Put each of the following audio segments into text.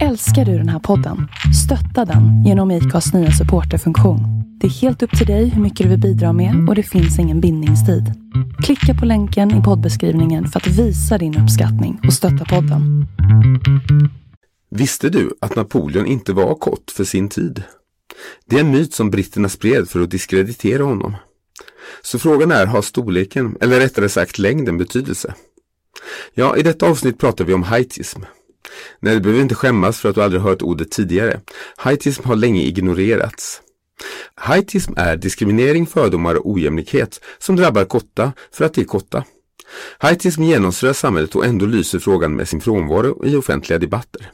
Älskar du den här podden? Stötta den genom IKAs nya supporterfunktion. Det är helt upp till dig hur mycket du vill bidra med och det finns ingen bindningstid. Klicka på länken i poddbeskrivningen för att visa din uppskattning och stötta podden. Visste du att Napoleon inte var kort för sin tid? Det är en myt som britterna spred för att diskreditera honom. Så frågan är, har storleken, eller rättare sagt längden, betydelse? Ja, i detta avsnitt pratar vi om haitism. Nej, du behöver inte skämmas för att du aldrig hört ordet tidigare. Haitism har länge ignorerats. Haitism är diskriminering, fördomar och ojämlikhet som drabbar kotta för att de är kotta. Haitism genomsyrar samhället och ändå lyser frågan med sin frånvaro i offentliga debatter.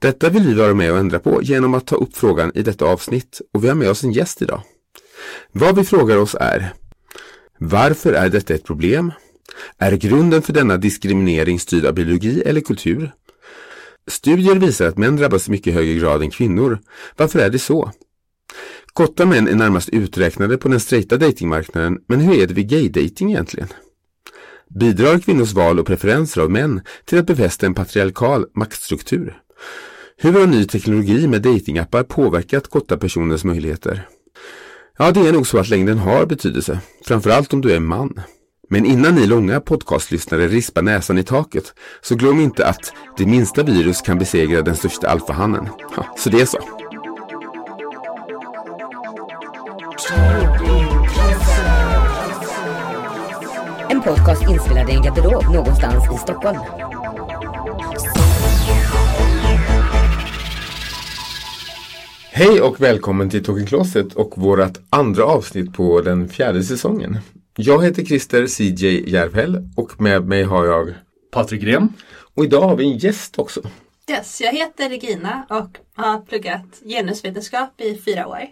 Detta vill vi vara med och ändra på genom att ta upp frågan i detta avsnitt och vi har med oss en gäst idag. Vad vi frågar oss är Varför är detta ett problem? Är grunden för denna diskriminering styrd av biologi eller kultur? Studier visar att män drabbas i mycket högre grad än kvinnor. Varför är det så? Korta män är närmast uträknade på den straighta datingmarknaden, men hur är det vid gay-dating egentligen? Bidrar kvinnors val och preferenser av män till att befästa en patriarkal maktstruktur? Hur har ny teknologi med datingappar påverkat korta personers möjligheter? Ja, det är nog så att längden har betydelse, framförallt om du är man. Men innan ni långa podcastlyssnare rispar näsan i taket så glöm inte att det minsta virus kan besegra den största alfahannen. Ja, så det är så. En podcast inspelad i en garderob någonstans i Stockholm. Hej och välkommen till Talking Closet och vårt andra avsnitt på den fjärde säsongen. Jag heter Christer CJ Järvhäll och med mig har jag Patrik Gren. och idag har vi en gäst också. Yes, jag heter Regina och har pluggat genusvetenskap i fyra år.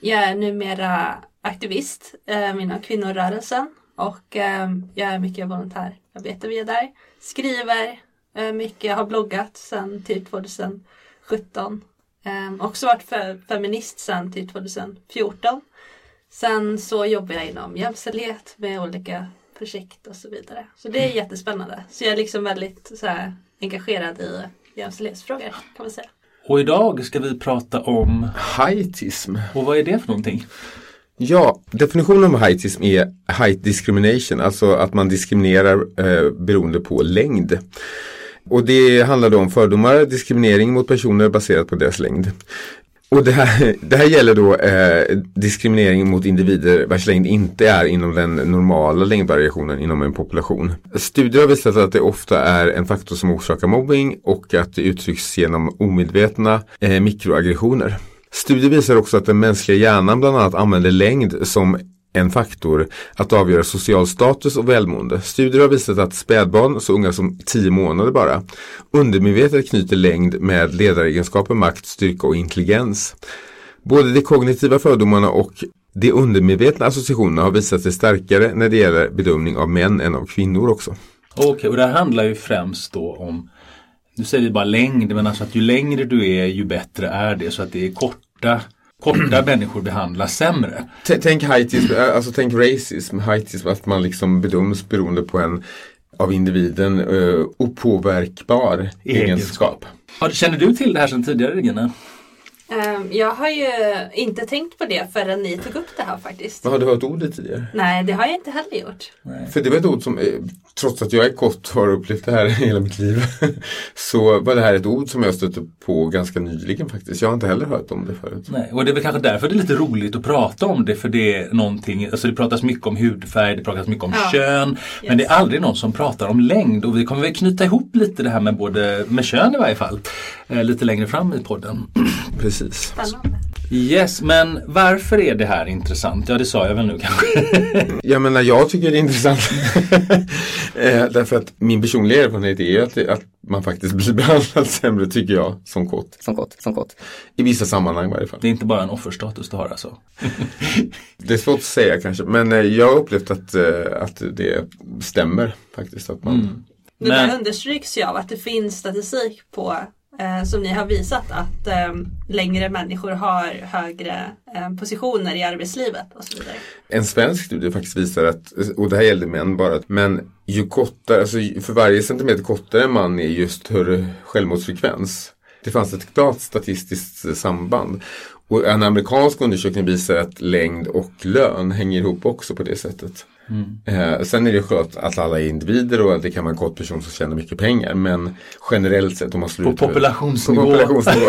Jag är numera aktivist eh, inom kvinnorörelsen och eh, jag är mycket volontärarbete via där. Skriver eh, mycket, har bloggat sedan typ 2017. Eh, också varit för, feminist sedan typ 2014. Sen så jobbar jag inom jämställdhet med olika projekt och så vidare. Så det är jättespännande. Så jag är liksom väldigt så här, engagerad i jämställdhetsfrågor kan man säga. Och idag ska vi prata om, Heitism. och vad är det för någonting? Ja, definitionen av heitism är height discrimination, alltså att man diskriminerar eh, beroende på längd. Och det handlar då om fördomar, diskriminering mot personer baserat på deras längd. Och det här, det här gäller då eh, diskriminering mot individer vars längd inte är inom den normala längdvariationen inom en population. Studier har visat att det ofta är en faktor som orsakar mobbing och att det uttrycks genom omedvetna eh, mikroaggressioner. Studier visar också att den mänskliga hjärnan bland annat använder längd som en faktor att avgöra social status och välmående. Studier har visat att spädbarn, så unga som 10 månader bara, undermedvetet knyter längd med ledaregenskaper, makt, styrka och intelligens. Både de kognitiva fördomarna och de undermedvetna associationerna har visat sig starkare när det gäller bedömning av män än av kvinnor också. Okej, och det här handlar ju främst då om, nu säger vi bara längd, men alltså att ju längre du är ju bättre är det. Så att det är korta, korta människor behandlas sämre. T- Tänk heitism, alltså tänk racism, heitism, att man liksom bedöms beroende på en av individen uh, opåverkbar egenskap. Har, känner du till det här sedan tidigare Regina? Ehm, Jag har ju inte tänkt på det förrän ni tog upp det här faktiskt. Men har du hört ordet tidigare? Nej, det har jag inte heller gjort. För det var ett ord som, eh, trots att jag är kort har upplevt det här hela mitt liv, så var det här ett ord som jag stötte på ganska nyligen faktiskt. Jag har inte heller hört om det förut. Nej, och det är väl kanske därför det är lite roligt att prata om det för det är någonting, alltså det pratas mycket om hudfärg, det pratas mycket om Ja. kön men det är aldrig någon som pratar om längd och vi kommer väl knyta ihop lite det här med både, med kön i varje fall, lite längre fram i podden. Precis. Spännande. Yes, men varför är det här intressant? Ja, det sa jag väl nu kanske. Jag menar, jag tycker det är intressant. eh, därför att min personliga erfarenhet är ju att, det, att man faktiskt blir behandlad sämre, tycker jag, som kott. Som kott, som kott. I vissa sammanhang i varje fall. Det är inte bara en offerstatus du har alltså. Det är svårt att säga kanske, men eh, jag har upplevt att, eh, att det stämmer faktiskt. Att man, Det Men- där understryks ju av att det finns statistik på eh, som ni har visat att eh, längre människor har högre eh, positioner i arbetslivet och så vidare. En svensk studie faktiskt visar att, och det här gällde män bara, men ju kortare, alltså för varje centimeter kortare en man är just större självmordsfrekvens. Det fanns ett klart statistiskt eh, samband. Och en amerikansk undersökning visar att längd och lön hänger ihop också på det sättet. Mm. Eh, sen är det skönt att alla är individer och att det kan vara en kort person som tjänar mycket pengar. Men generellt sett om man slår på ut populationsnivå. På populationsnivå.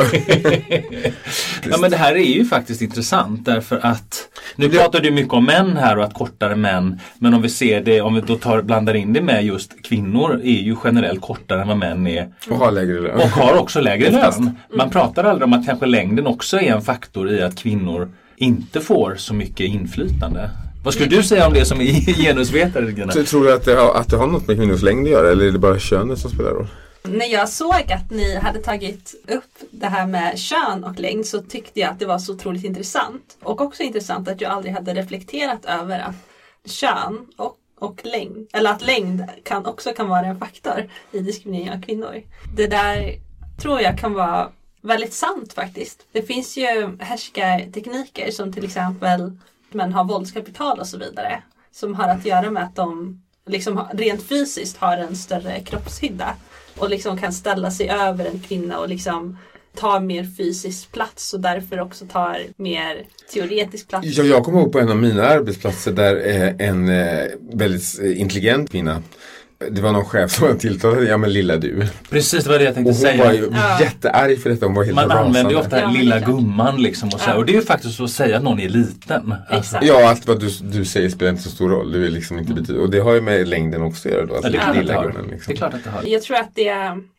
ja men det här är ju faktiskt intressant därför att nu pratar du mycket om män här och att kortare män. Men om vi ser det, om vi då tar, blandar in det med just kvinnor är ju generellt kortare än vad män är. Och har lägre lön. Och har också lägre lön. Man pratar aldrig om att kanske längden också är en faktor i att kvinnor inte får så mycket inflytande. Vad skulle du säga om det som genusvetare? Gina? Tror du att det, har, att det har något med kvinnors längd att göra eller är det bara könet som spelar roll? När jag såg att ni hade tagit upp det här med kön och längd så tyckte jag att det var så otroligt intressant. Och också intressant att jag aldrig hade reflekterat över att kön och, och längd, eller att längd kan, också kan vara en faktor i diskriminering av kvinnor. Det där tror jag kan vara väldigt sant faktiskt. Det finns ju härskartekniker som till exempel män har våldskapital och så vidare. Som har att göra med att de liksom rent fysiskt har en större kroppshydda. Och liksom kan ställa sig över en kvinna och liksom tar mer fysisk plats och därför också tar mer teoretisk plats. Jag, jag kommer ihåg på en av mina arbetsplatser där eh, en eh, väldigt eh, intelligent kvinna det var någon chef som tilltalade, ja men lilla du. Precis, det var det jag tänkte och hon säga. var ju ja. jättearg för detta, hon var helt Man rasande. använder ju ofta ja, lilla gumman liksom och så ja. Och det är ju faktiskt att säga att någon är liten. Alltså. Ja, allt vad du, du säger spelar inte så stor roll. Det, är liksom inte mm. och det har ju med längden också att göra då. Alltså, ja, det, är lilla gumman, liksom. det är klart att det har. Jag tror att det,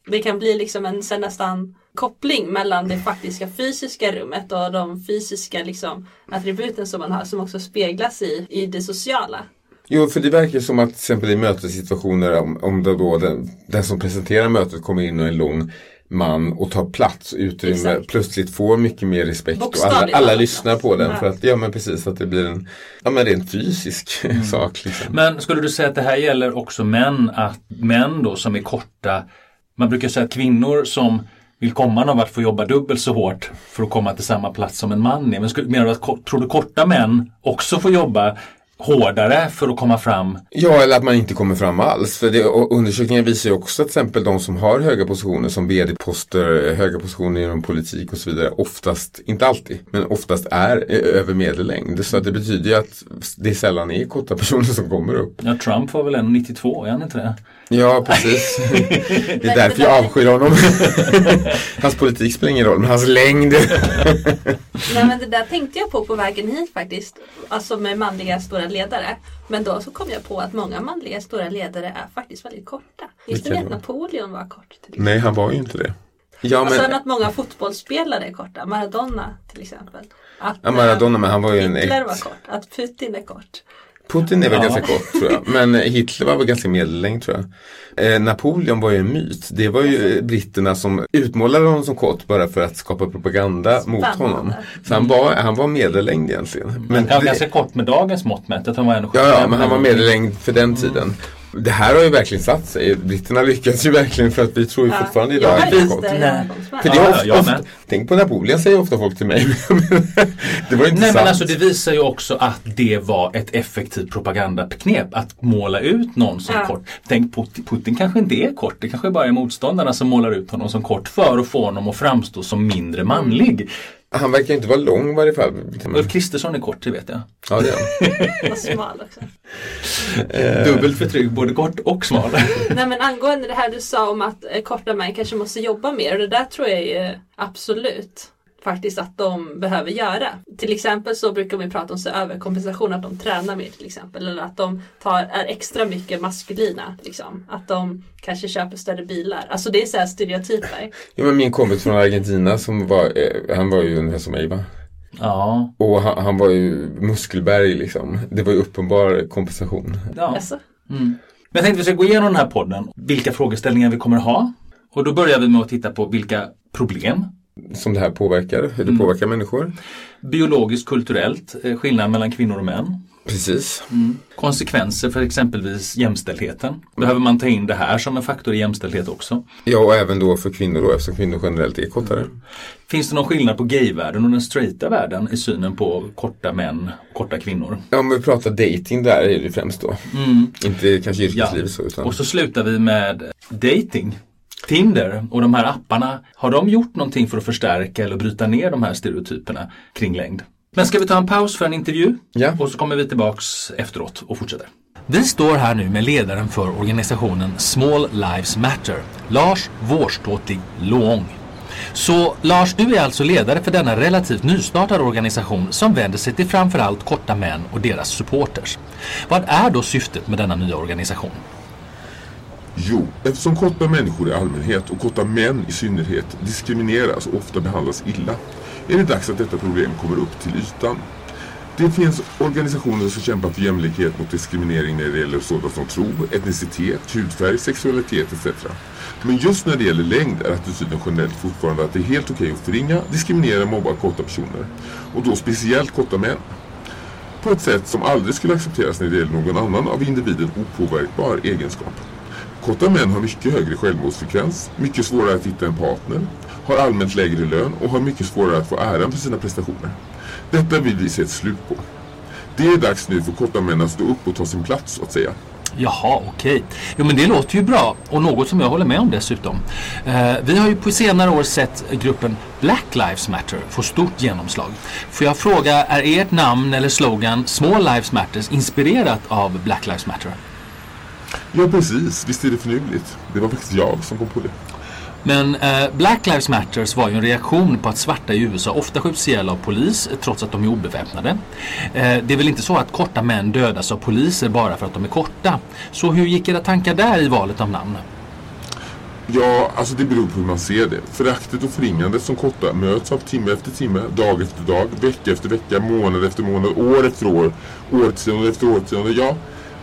det kan bli liksom en sen nästan koppling mellan det faktiska fysiska rummet och de fysiska liksom, attributen som man har som också speglas i, i det sociala. Jo, för det verkar som att till exempel i mötessituationer om, om det då den, den som presenterar mötet kommer in och är en lång man och tar plats, utrymme, Exakt. plötsligt får mycket mer respekt och alla, alla lyssnar på den. Ja. För att, ja men precis, att det blir en ja, men rent fysisk mm. sak. Liksom. Men skulle du säga att det här gäller också män, att män då som är korta, man brukar säga att kvinnor som vill komma någon vart får jobba dubbelt så hårt för att komma till samma plats som en man är. Men skulle, menar du att tror du korta män också får jobba hårdare för att komma fram? Ja, eller att man inte kommer fram alls. För det, undersökningar visar ju också att till exempel de som har höga positioner som vd-poster, höga positioner inom politik och så vidare, oftast, inte alltid, men oftast är över medellängd. Så att det betyder ju att det sällan är korta personer som kommer upp. Ja, Trump var väl 1,92, är han inte det? Ja, precis. det är därför jag avskyr honom. hans politik spelar ingen roll, men hans längd. Nej, men det där tänkte jag på på vägen hit faktiskt. Alltså med manliga stora ledare. Men då så kom jag på att många manliga stora ledare är faktiskt väldigt korta. Visste ni att Napoleon var kort? Nej, han var ju inte det. Ja, men... Och sen att många fotbollsspelare är korta. Maradona till exempel. Att, ja, Maradona, men han var ju en... Hitler var kort. Att Putin är kort. Putin är väl ja. ganska kort tror jag. Men Hitler var väl ganska medellängd tror jag. Eh, Napoleon var ju en myt. Det var ju britterna som utmålade honom som kort bara för att skapa propaganda Spännande. mot honom. Så han var, han var medellängd egentligen. Men han var ganska kort med dagens mått mätt. Han var ja, ja, men han var medellängd för den mm. tiden. Det här har ju verkligen satt sig. Britterna lyckas ju verkligen för att vi tror ju ja. fortfarande idag att det är kort. För det är ofta, ja, ofta, tänk på Napoleon säger ofta folk till mig. det var inte Nej sant. men alltså det visar ju också att det var ett effektivt propagandaknep att måla ut någon som ja. kort. Tänk Putin, Putin kanske inte är kort. Det kanske bara är motståndarna som målar ut honom som kort för att få honom att framstå som mindre manlig. Han verkar inte vara lång i varje fall. Ulf Kristersson är kort, det vet jag. Ja, det är han. smal också. Eh. Dubbelt förtryck, både kort och smal. Nej men angående det här du sa om att eh, korta män kanske måste jobba mer och det där tror jag ju absolut faktiskt att de behöver göra. Till exempel så brukar vi prata om så överkompensation, att de tränar mer till exempel. Eller att de tar, är extra mycket maskulina. Liksom. Att de kanske köper större bilar. Alltså det är så här stereotyper. Ja, men min kompis från Argentina som var, eh, han var ju ungefär som mig va? Ja. Och han, han, var ju muskelberg liksom. Det var ju uppenbar kompensation. Ja. Alltså. Mm. Men jag tänkte att vi ska gå igenom den här podden. Vilka frågeställningar vi kommer ha. Och då börjar vi med att titta på vilka problem som det här påverkar, hur det mm. påverkar människor. Biologiskt, kulturellt, eh, skillnad mellan kvinnor och män. Precis. Mm. Konsekvenser för exempelvis jämställdheten. Behöver man ta in det här som en faktor i jämställdhet också? Ja, och även då för kvinnor då, eftersom kvinnor generellt är kortare. Mm. Finns det någon skillnad på gayvärlden och den straighta världen i synen på korta män och korta kvinnor? Ja, om vi pratar dating där är det främst då. Mm. Inte kanske yrkeslivet ja. så. Utan... Och så slutar vi med dating. Tinder och de här apparna, har de gjort någonting för att förstärka eller bryta ner de här stereotyperna kring längd? Men ska vi ta en paus för en intervju? Ja. Och så kommer vi tillbaks efteråt och fortsätter. Vi står här nu med ledaren för organisationen Small Lives Matter, Lars Vårståtlig Lång. Så Lars, du är alltså ledare för denna relativt nystartade organisation som vänder sig till framförallt korta män och deras supporters. Vad är då syftet med denna nya organisation? Jo, eftersom korta människor i allmänhet och korta män i synnerhet diskrimineras och ofta behandlas illa är det dags att detta problem kommer upp till ytan. Det finns organisationer som kämpar för jämlikhet mot diskriminering när det gäller sådant som tro, etnicitet, hudfärg, sexualitet etc. Men just när det gäller längd är attityden generellt fortfarande att det är helt okej att förringa, diskriminera och mobba korta personer. Och då speciellt korta män. På ett sätt som aldrig skulle accepteras när det gäller någon annan av individen opåverkbar egenskap. Korta män har mycket högre självmordsfrekvens, mycket svårare att hitta en partner, har allmänt lägre lön och har mycket svårare att få äran för sina prestationer. Detta vill vi se ett slut på. Det är dags nu för korta män att stå upp och ta sin plats, så att säga. Jaha, okej. Jo men det låter ju bra och något som jag håller med om dessutom. Eh, vi har ju på senare år sett gruppen Black Lives Matter få stort genomslag. Får jag fråga, är ert namn eller slogan Small Lives Matters inspirerat av Black Lives Matter? Ja, precis. Visst är det förnuligt. Det var faktiskt jag som kom på det. Men eh, Black Lives Matters var ju en reaktion på att svarta i USA ofta skjuts ihjäl av polis eh, trots att de är obeväpnade. Eh, det är väl inte så att korta män dödas av poliser bara för att de är korta. Så hur gick era tankar där i valet av namn? Ja, alltså det beror på hur man ser det. Föraktet och förringandet som korta möts av timme efter timme, dag efter dag, vecka efter vecka, månad efter månad, år efter år, årtionde efter årtionde. Ja,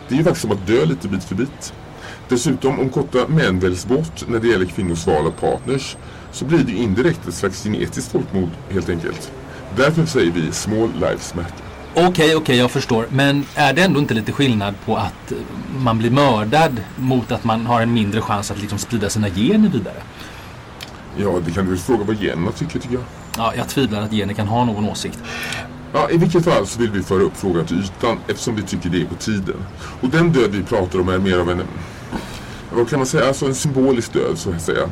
det är ju faktiskt som att dö lite bit för bit. Dessutom, om korta män väljs bort när det gäller kvinnors val av partners så blir det ju indirekt ett slags genetiskt folkmord helt enkelt. Därför säger vi small lives matter. Okej, okej, jag förstår. Men är det ändå inte lite skillnad på att eh, man blir mördad mot att man har en mindre chans att liksom sprida sina gener vidare? Ja, det kan du väl fråga vad generna tycker, tycker jag. Ja, jag tvivlar att gener kan ha någon åsikt. Ja, I vilket fall så vill vi föra upp frågan till ytan eftersom vi tycker det är på tiden. Och den död vi pratar om är mer av en, vad kan man säga, alltså en symbolisk död så att säga.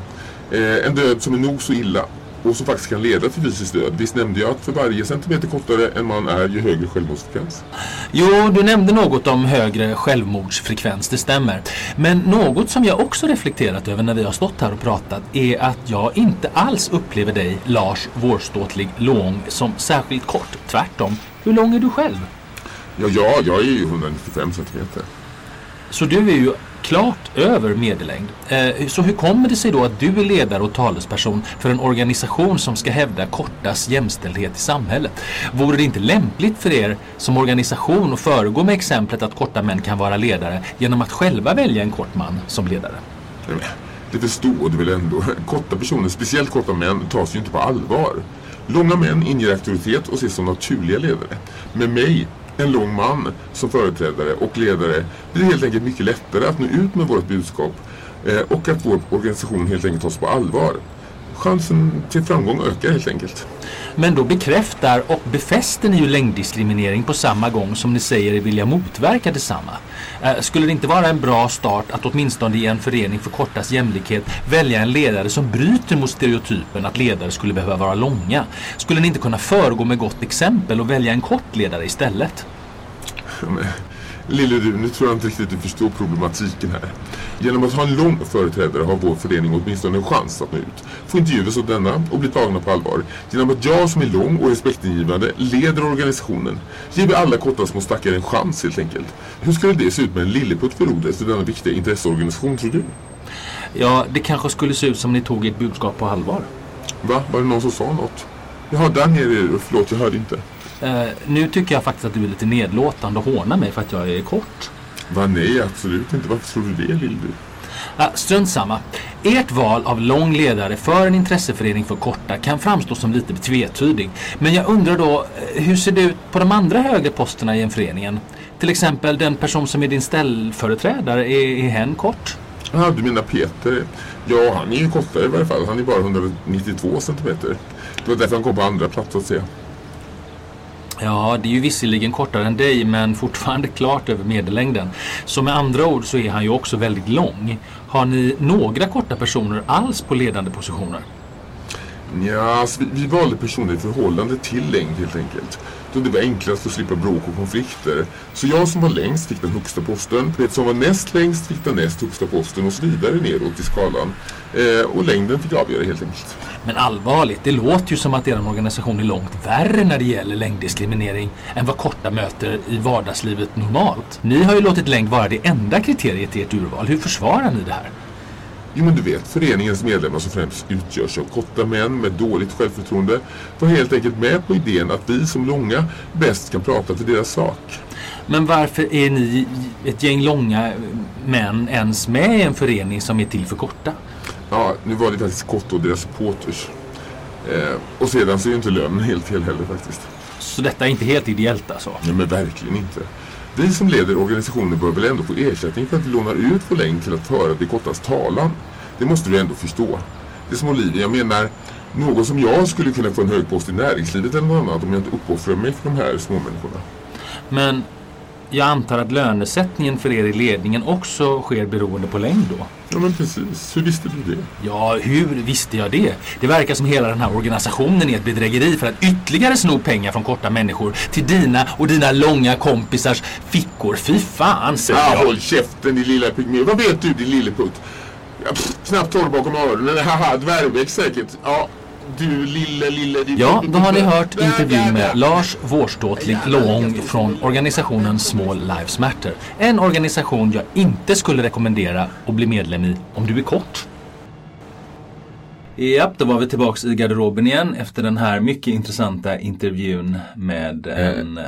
Eh, en död som är nog så illa och som faktiskt kan leda till fysisk död. Visst nämnde jag att för varje centimeter kortare en man är ju högre självmordsfrekvens. Jo, du nämnde något om högre självmordsfrekvens, det stämmer. Men något som jag också reflekterat över när vi har stått här och pratat är att jag inte alls upplever dig, Lars Vårståtlig Lång, som särskilt kort. Tvärtom. Hur lång är du själv? Ja, ja, jag är ju 195 centimeter. Så du är ju klart över medellängd. Eh, så hur kommer det sig då att du är ledare och talesperson för en organisation som ska hävda kortas jämställdhet i samhället? Vore det inte lämpligt för er som organisation att föregå med exemplet att korta män kan vara ledare genom att själva välja en kort man som ledare? Det förstår du väl ändå? Korta personer, speciellt korta män, tas ju inte på allvar. Långa män inger auktoritet och ses som naturliga ledare. Med mig, en lång man, som företrädare och ledare blir det helt enkelt mycket lättare att nå ut med vårt budskap eh, och att vår organisation helt enkelt tas på allvar. Chansen till framgång ökar helt enkelt. Men då bekräftar och befäster ni ju längddiskriminering på samma gång som ni säger er vilja motverka detsamma. Eh, Skulle det inte vara en bra start att åtminstone i en förening för kortas jämlikhet välja en ledare som bryter mot stereotypen att ledare skulle behöva vara långa? Skulle ni inte kunna föregå med gott exempel och välja en kort ledare istället? Lille du, nu tror jag inte riktigt du förstår problematiken här. Genom att ha en lång företrädare har vår förening åtminstone en chans att nå ut. Få intervjuas av denna och bli tagna på allvar. Genom att jag som är lång och respektingivande leder organisationen ger vi alla korta små stackare en chans helt enkelt. Hur skulle det se ut med en lilleputt för rodret för denna viktiga intresseorganisation tror du? Ja, det kanske skulle se ut som ni tog ert budskap på allvar. Va? Var det någon som sa något? Jaha, där nere är du. Förlåt, jag hörde inte. Eh, nu tycker jag faktiskt att du är lite nedlåtande och hånar mig för att jag är kort. Va, nej, absolut inte. Varför tror du det, lill du? Ja, strunt samma. Ert val av lång ledare för en intresseförening för korta kan framstå som lite tvetydig. Men jag undrar då, eh, hur ser det ut på de andra högre posterna i en föreningen? Till exempel den person som är din ställföreträdare, är, är hen kort? Ja, du menar Peter? Ja, han är ju kortare i varje fall. Han är bara 192 centimeter. Det var därför han kom på andra plats att säga. Ja, det är ju visserligen kortare än dig men fortfarande klart över medellängden. Så med andra ord så är han ju också väldigt lång. Har ni några korta personer alls på ledande positioner? Ja, alltså, vi, vi valde personer i förhållande till längd helt enkelt. Då det var enklast att slippa bråk och konflikter. Så jag som var längst fick den högsta posten. Det som var näst längst fick den näst högsta posten och så vidare neråt i skalan. Eh, och längden fick avgöra helt enkelt. Men allvarligt, det låter ju som att er organisation är långt värre när det gäller längddiskriminering än vad korta möter i vardagslivet normalt. Ni har ju låtit längd vara det enda kriteriet i ert urval. Hur försvarar ni det här? Jo men du vet, föreningens medlemmar som främst utgörs av korta män med dåligt självförtroende var helt enkelt med på idén att vi som långa bäst kan prata till deras sak. Men varför är ni ett gäng långa män ens med i en förening som är till för korta? Ja, nu var det faktiskt Kotto och deras supporters. Eh, och sedan så är ju inte lönen helt fel heller faktiskt. Så detta är inte helt ideellt alltså? Nej men verkligen inte. Vi som leder organisationen bör väl ändå få ersättning för att vi lånar ut vår längd till att föra det kortas talan. Det måste du ändå förstå. Det är som Olivia, jag menar någon som jag skulle kunna få en hög post i näringslivet eller något annat om jag inte uppoffrar mig för de här små människorna. Men jag antar att lönesättningen för er i ledningen också sker beroende på längd då? Ja men precis, hur visste du det? Ja, hur visste jag det? Det verkar som hela den här organisationen är ett bedrägeri för att ytterligare sno pengar från korta människor till dina och dina långa kompisars fickor. Fy fan, säger Ja, jag. håll käften din lilla pygmé. Vad vet du din lilleputt? Ja, pff, knappt torr bakom öronen. Haha, dvärgbäck säkert. Ja, du lille, lille... din- Ja, då har ni hört intervjun med Lars Vårståtlig Lång från organisationen Small Lives Matter. En organisation jag inte skulle rekommendera att bli medlem i om du är kort. Japp, då var vi tillbaks i garderoben igen efter den här mycket intressanta intervjun med en... eh,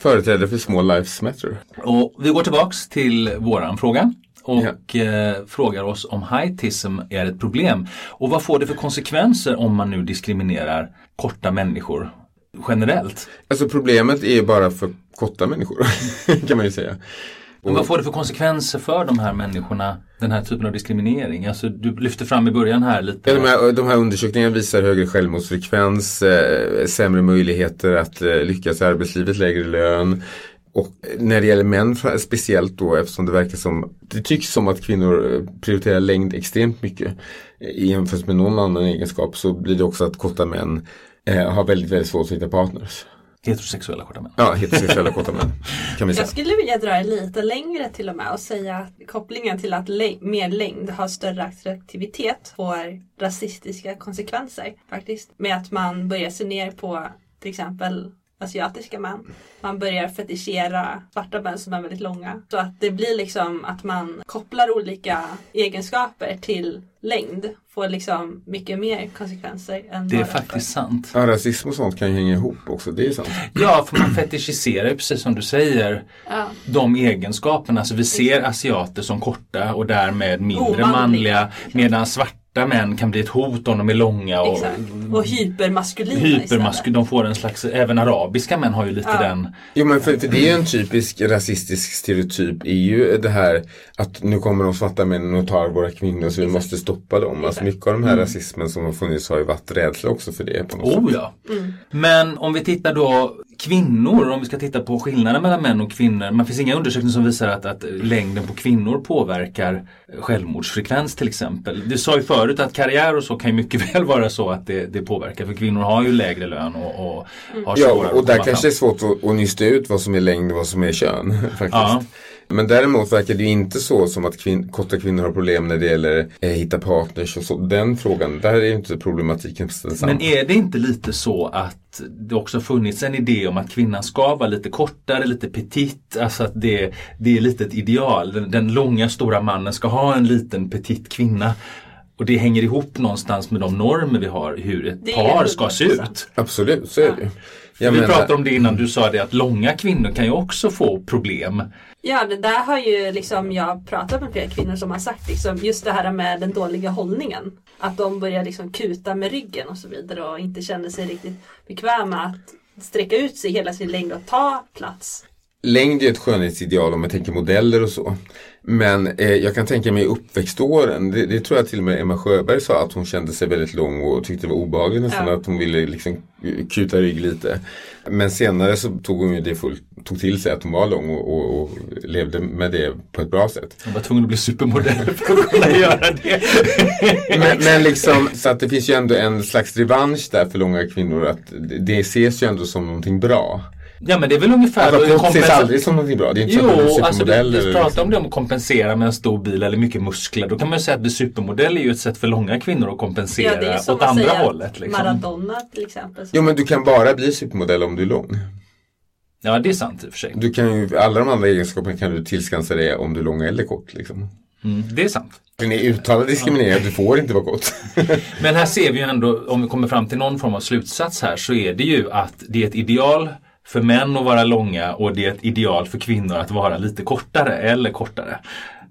Företrädare för Small Lives Matter. Och vi går tillbaks till våran fråga och eh, frågar oss om heightism är ett problem. Och vad får det för konsekvenser om man nu diskriminerar korta människor generellt? Alltså problemet är ju bara för korta människor, kan man ju säga. Men vad får det för konsekvenser för de här människorna, den här typen av diskriminering? Alltså du lyfte fram i början här lite. Ja, de, här, de här undersökningarna visar högre självmordsfrekvens, eh, sämre möjligheter att eh, lyckas i arbetslivet, lägre lön. Och när det gäller män speciellt då eftersom det verkar som, det tycks som att kvinnor eh, prioriterar längd extremt mycket i jämförelse med någon annan egenskap så blir det också att korta män eh, har väldigt, väldigt svårt att hitta partners. Heterosexuella korta män. Ja, heterosexuella korta män kan vi säga. Jag skulle vilja dra det lite längre till och med och säga att kopplingen till att lä- mer längd har större attraktivitet får rasistiska konsekvenser faktiskt. Med att man börjar se ner på till exempel asiatiska män. Man börjar fetischera svarta män som är väldigt långa. Så att det blir liksom att man kopplar olika egenskaper till längd. Får liksom mycket mer konsekvenser än Det är för- faktiskt sant. Ja, rasism och sånt kan ju hänga ihop också, det är sant. Ja, för man fetischiserar precis som du säger Ja. de egenskaperna. Alltså vi ser asiater som korta och därmed mindre Omanliga. manliga. Medan svarta män kan bli ett hot om de är långa. Och Exakt. Och hypermaskulina hypermaskulina. istället. De får en slags, även arabiska män har ju lite Ja. den. Jo men för, för det är ju en typisk rasistisk stereotyp är ju det här att nu kommer de svarta männen och tar våra kvinnor så vi måste stoppa dem. Alltså mycket av den här rasismen som har funnits har ju varit rädsla också för det på något Oh sätt. ja. Men om vi tittar då kvinnor, om vi ska titta på skillnaden mellan män och kvinnor. Man finns inga undersökningar som visar att, att längden på kvinnor påverkar självmordsfrekvens till exempel. Du sa ju förut att karriär och så kan ju mycket väl vara så att det, det påverkar. För kvinnor har ju lägre lön och, och har Ja, svårare och att där kanske fram. det är svårt att, att nysta ut vad som är längd och vad som är kön. faktiskt. Ja. Men däremot verkar det ju inte så som att kvin- korta kvinnor har problem när det gäller eh, hitta partners och så. Den frågan, där är ju inte problematiken densamma. Men är det inte lite så att det också funnits en idé om att kvinnan ska vara lite kortare, lite petit, alltså att det, det är lite ett ideal. Den, den långa stora mannen ska ha en liten petit kvinna. Och det hänger ihop någonstans med de normer vi har hur ett par ska se 100%. ut. Absolut, så är det ju. Jag vi menar- pratade om det innan du sa det att långa kvinnor kan ju också få problem. Ja, det där har ju liksom jag pratat med flera kvinnor som har sagt liksom, just det här med den dåliga hållningen. Att de börjar liksom kuta med ryggen och så vidare och inte känner sig riktigt bekväma att sträcka ut sig hela sin längd och ta plats längd är ett skönhetsideal om man tänker modeller och så. Men eh, jag kan tänka mig uppväxtåren, det, det, tror jag till och med Emma Sjöberg sa att hon kände sig väldigt lång och tyckte det var obehagligt nästan Ja. att hon ville liksom kuta rygg lite. Men senare så tog hon ju det fullt, tog till sig att hon var lång och, och, och levde med det på ett bra sätt. Jag var tvungen att bli supermodell för att kunna göra det. Men, men liksom, så att det finns ju ändå en slags revansch där för långa kvinnor att det- det ses ju ändå som någonting bra. Ja men det är väl ungefär Alltså kort ses aldrig som någonting bra. Det är inte så att blir Jo, alltså supermodell du, du pratar liksom. om det om att kompensera med en stor bil eller mycket muskler. Då kan man ju säga att bli supermodell är ju ett sätt för långa kvinnor att kompensera Ja, det är som åt andra säga hållet. Liksom. Maradona till exempel. Jo men du kan bara bli supermodell om du är lång. Ja, det är sant i och för sig. Du kan ju, alla de andra egenskaperna kan du tillskansa dig om du är lång eller kort. Liksom. Mm, det är sant. Den är uttalad diskriminering, du får inte vara kort. Men här ser vi ju ändå, om vi kommer fram till någon form av slutsats här, så är det ju att det är ett ideal för män att vara långa och det är ett ideal för kvinnor att vara lite kortare eller kortare.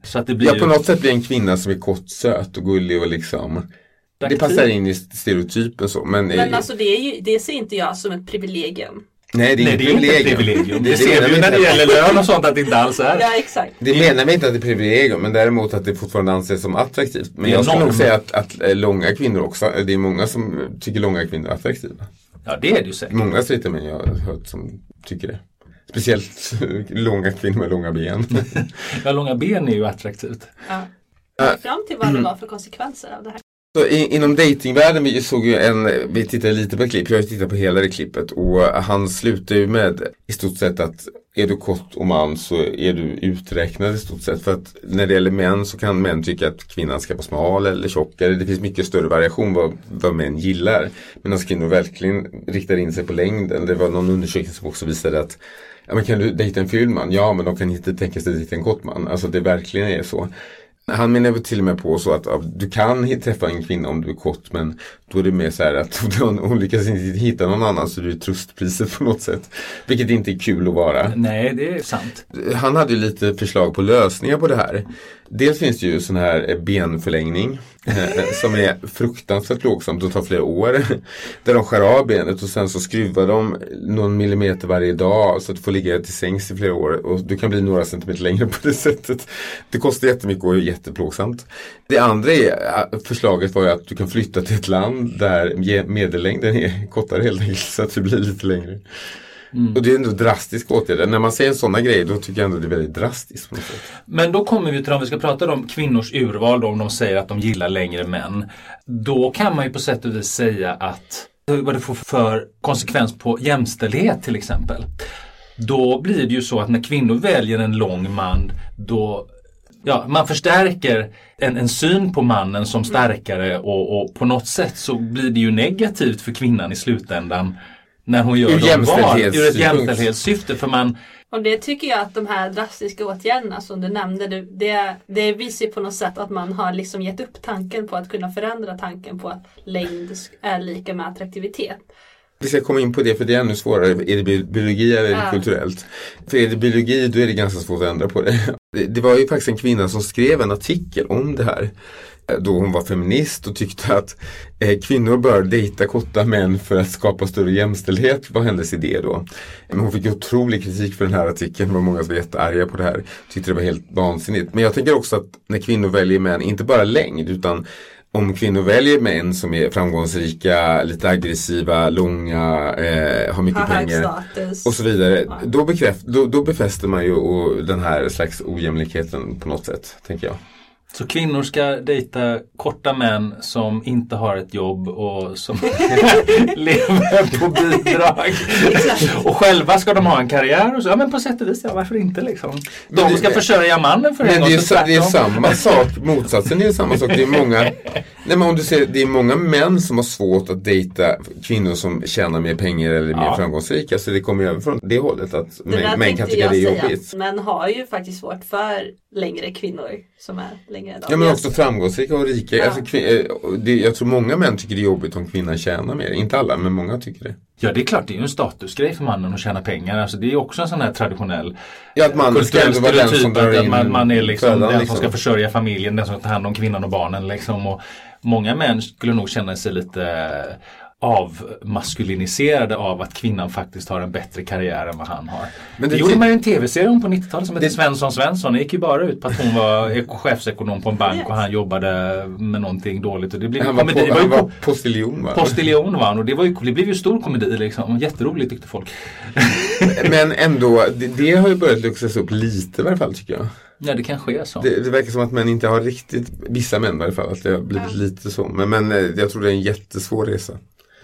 Så att det blir Ja, på något sätt blir en kvinna som är kort, söt och gullig och liksom Det passar in i stereotypen så. Men, Men alltså det, är ju, det ser inte jag som ett privilegium. nej, det är, Nej, det är inte ett privilegium. privilegium. Det, det ser vi ju när det inte. gäller lön och sånt att det inte alls är. Ja exakt. Det menar vi inte att det är privilegium, men däremot att det fortfarande anses som attraktivt. Men jag skulle nog säga att, att eh, långa kvinnor också, det är många som tycker långa kvinnor är attraktiva. Ja, det är det ju säkert. Många straighta män jag har hört som tycker det. Speciellt långa kvinnor med långa ben. Ja, långa ben är ju attraktivt. Ja. Fram till vad det var för konsekvenser av det här. Så i, inom datingvärlden, vi såg ju en, vi tittade lite på ett klipp, jag har tittat på hela det klippet och han slutar ju med i stort sett att är du kort och man så är du uträknad i stort sett. För att när det gäller män så kan män tycka att kvinnan ska vara smal eller tjockare. Det finns mycket större variation vad, vad män gillar. Medan kvinnor verkligen riktar in sig på längden. Det var någon undersökning som också visade att Ja men kan du dejta en ful man? Ja men de kan inte tänka sig att dejta en kort man. Alltså det verkligen är så. Han menar väl till och med på så att du kan träffa en kvinna om du är kort men då är det mer så här att hon, hon lyckas inte hitta någon annan så du är tröstpriset på något sätt. Vilket inte är kul att vara. Nej, det är sant. Han hade ju lite förslag på lösningar på det här. Dels finns det ju sån här eh, benförlängning eh, som är fruktansvärt plågsamt och tar flera år. Där de skär av benet och sen så skruvar de någon millimeter varje dag så att du får ligga till sängs i flera år och du kan bli några centimeter längre på det sättet. Det kostar jättemycket och är jätteplågsamt. Det andra är, eh, förslaget var ju att du kan flytta till ett land där medellängden är kortare helt enkelt så att du blir lite längre. Och det är ändå drastiska åtgärder. När man säger sådana grejer då tycker jag ändå det är väldigt drastiskt. Men då kommer vi till om vi ska prata om kvinnors urval då, om de säger att de gillar längre män. Då kan man ju på sätt och vis säga att vad det får för konsekvens på jämställdhet till exempel. Då blir det ju så att när kvinnor väljer en lång man då Ja, man förstärker en, en syn på mannen som starkare och, och på något sätt så blir det ju negativt för kvinnan i slutändan när hon gör Ur de val. Ur ett jämställdhetssynpunkt. jämställdhetssyfte. För man, Och det tycker jag att de här drastiska åtgärderna som du nämnde, det, det, det visar ju på något sätt att man har liksom gett upp tanken på att kunna förändra tanken på att längd är lika med attraktivitet. Vi ska komma in på det för det är ännu svårare. Är det bi- biologi eller är det Ja. kulturellt? För är det biologi då är det ganska svårt att ändra på det. Det- var ju faktiskt en kvinna som skrev en artikel om det här. Eh, Då hon var feminist och tyckte att eh, kvinnor bör dejta korta män för att skapa större jämställdhet var hennes idé då. Men hon fick otrolig kritik för den här artikeln. Det var många som var jättearga på det här. Tyckte det var helt vansinnigt. Men jag tänker också att när kvinnor väljer män, inte bara längd utan om kvinnor väljer män som är framgångsrika, lite aggressiva, långa, eh, har mycket Har pengar och så vidare. Ja. Då, bekräft, då, då befäster man ju och den här slags ojämlikheten på något sätt, tänker jag. Så kvinnor ska dejta korta män som inte har ett jobb och som lever på bidrag. och själva ska de ha en karriär och så. Ja men på sätt och vis, ja varför inte liksom. De ska försörja mannen för en Men det är, det samma sak, motsatsen är ju samma sak. Det är många, nej men om du ser, det är många män som har svårt att dejta kvinnor som tjänar mer pengar eller är mer Ja. framgångsrika. Så det kommer ju över från det hållet att Det män, män kan tycka det är säga. jobbigt. Men har ju faktiskt svårt för längre kvinnor som är längre än. Ja men också framgångsrika och rika. Ja. Alltså, kvin- eh, det, jag tror många män tycker det är jobbigt om kvinnan tjänar mer. Inte alla men många tycker det. Ja det är klart, det är ju en statusgrej för mannen att tjäna pengar. Alltså, det är också en sån här traditionell Ja att ska kulturell ändå vara den som att man, man är liksom födan, den liksom. som ska försörja familjen, den som ska ta hand om kvinnan och barnen. Liksom. Och många män skulle nog känna sig lite avmaskuliniserade av att kvinnan faktiskt har en bättre karriär än vad han har. Men det, det- gjorde man ju en tv-serie om på 90-talet som hette Det- Svensson Svensson. Det gick ju bara ut på att hon var eko- chefsekonom på en bank och han jobbade med någonting dåligt. Och det blev Han var, komedi. på, Det var han ju var postiljon va? Postiljon var han och det, var ju, det blev ju stor komedi liksom. Jätteroligt tyckte folk. Men ändå, det, det har ju börjat luckras upp lite i varje fall tycker jag. Ja det kanske är så. Det, det verkar som att män inte har riktigt, vissa män i varje fall, att det har blivit lite så. Men, men eh, jag tror det är en jättesvår resa.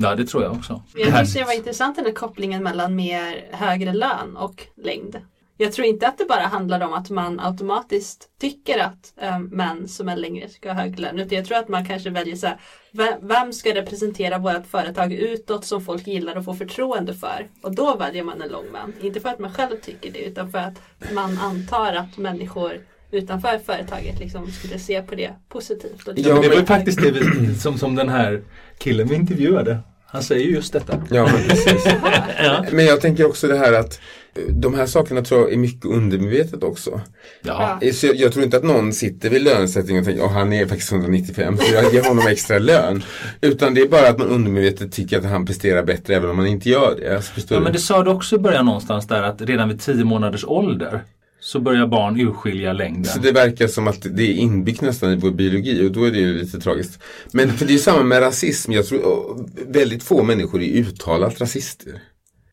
Ja det tror jag också. Jag tyckte det var intressant den här kopplingen mellan mer högre lön och längd. Jag tror inte att det bara handlar om att man automatiskt tycker att eh, män som är längre ska ha högre lön. Utan jag tror att man kanske väljer så här, vem, vem ska representera vårt företag utåt som folk gillar och får förtroende för? Och då väljer man en lång man. Inte för att man själv tycker det utan för att man antar att människor utanför företaget liksom skulle se på det positivt. Och Ja, det var ju faktiskt det vi, som, som den här killen vi intervjuade. Han säger ju just detta. Ja, men precis. Ja. Men jag tänker också det här att eh, de här sakerna tror jag är mycket undermedvetet också. Ja. Eh, Så jag, jag tror inte att någon sitter vid lönesättning och tänker att han är faktiskt 195 så jag ger honom extra lön. Utan det är bara att man undermedvetet tycker att han presterar bättre även om man inte gör det. Alltså, Ja du? men det sa du också i början någonstans där att redan vid 10 månaders ålder så börjar barn urskilja längden. Så det verkar som att det är inbyggt nästan i vår biologi och då är det ju lite tragiskt. Men för det är ju samma med rasism. Jag tror väldigt få människor är uttalat rasister.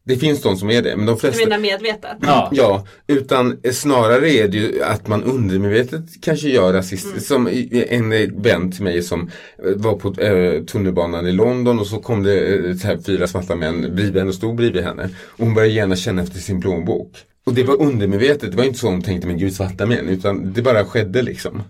Det finns de som är det, men de Du flesta menar medvetet? Ja. Ja, utan snarare är det ju att man undermedvetet kanske gör rasist. Mm. Som en vän till mig som eh, var på eh, tunnelbanan i London och så kom det eh, så här fyra svarta män bredvid henne och stod bredvid henne. Och hon började gärna känna efter sin plånbok. Och det var undermedvetet, det var inte så hon tänkte men gud svarta män utan det bara skedde liksom.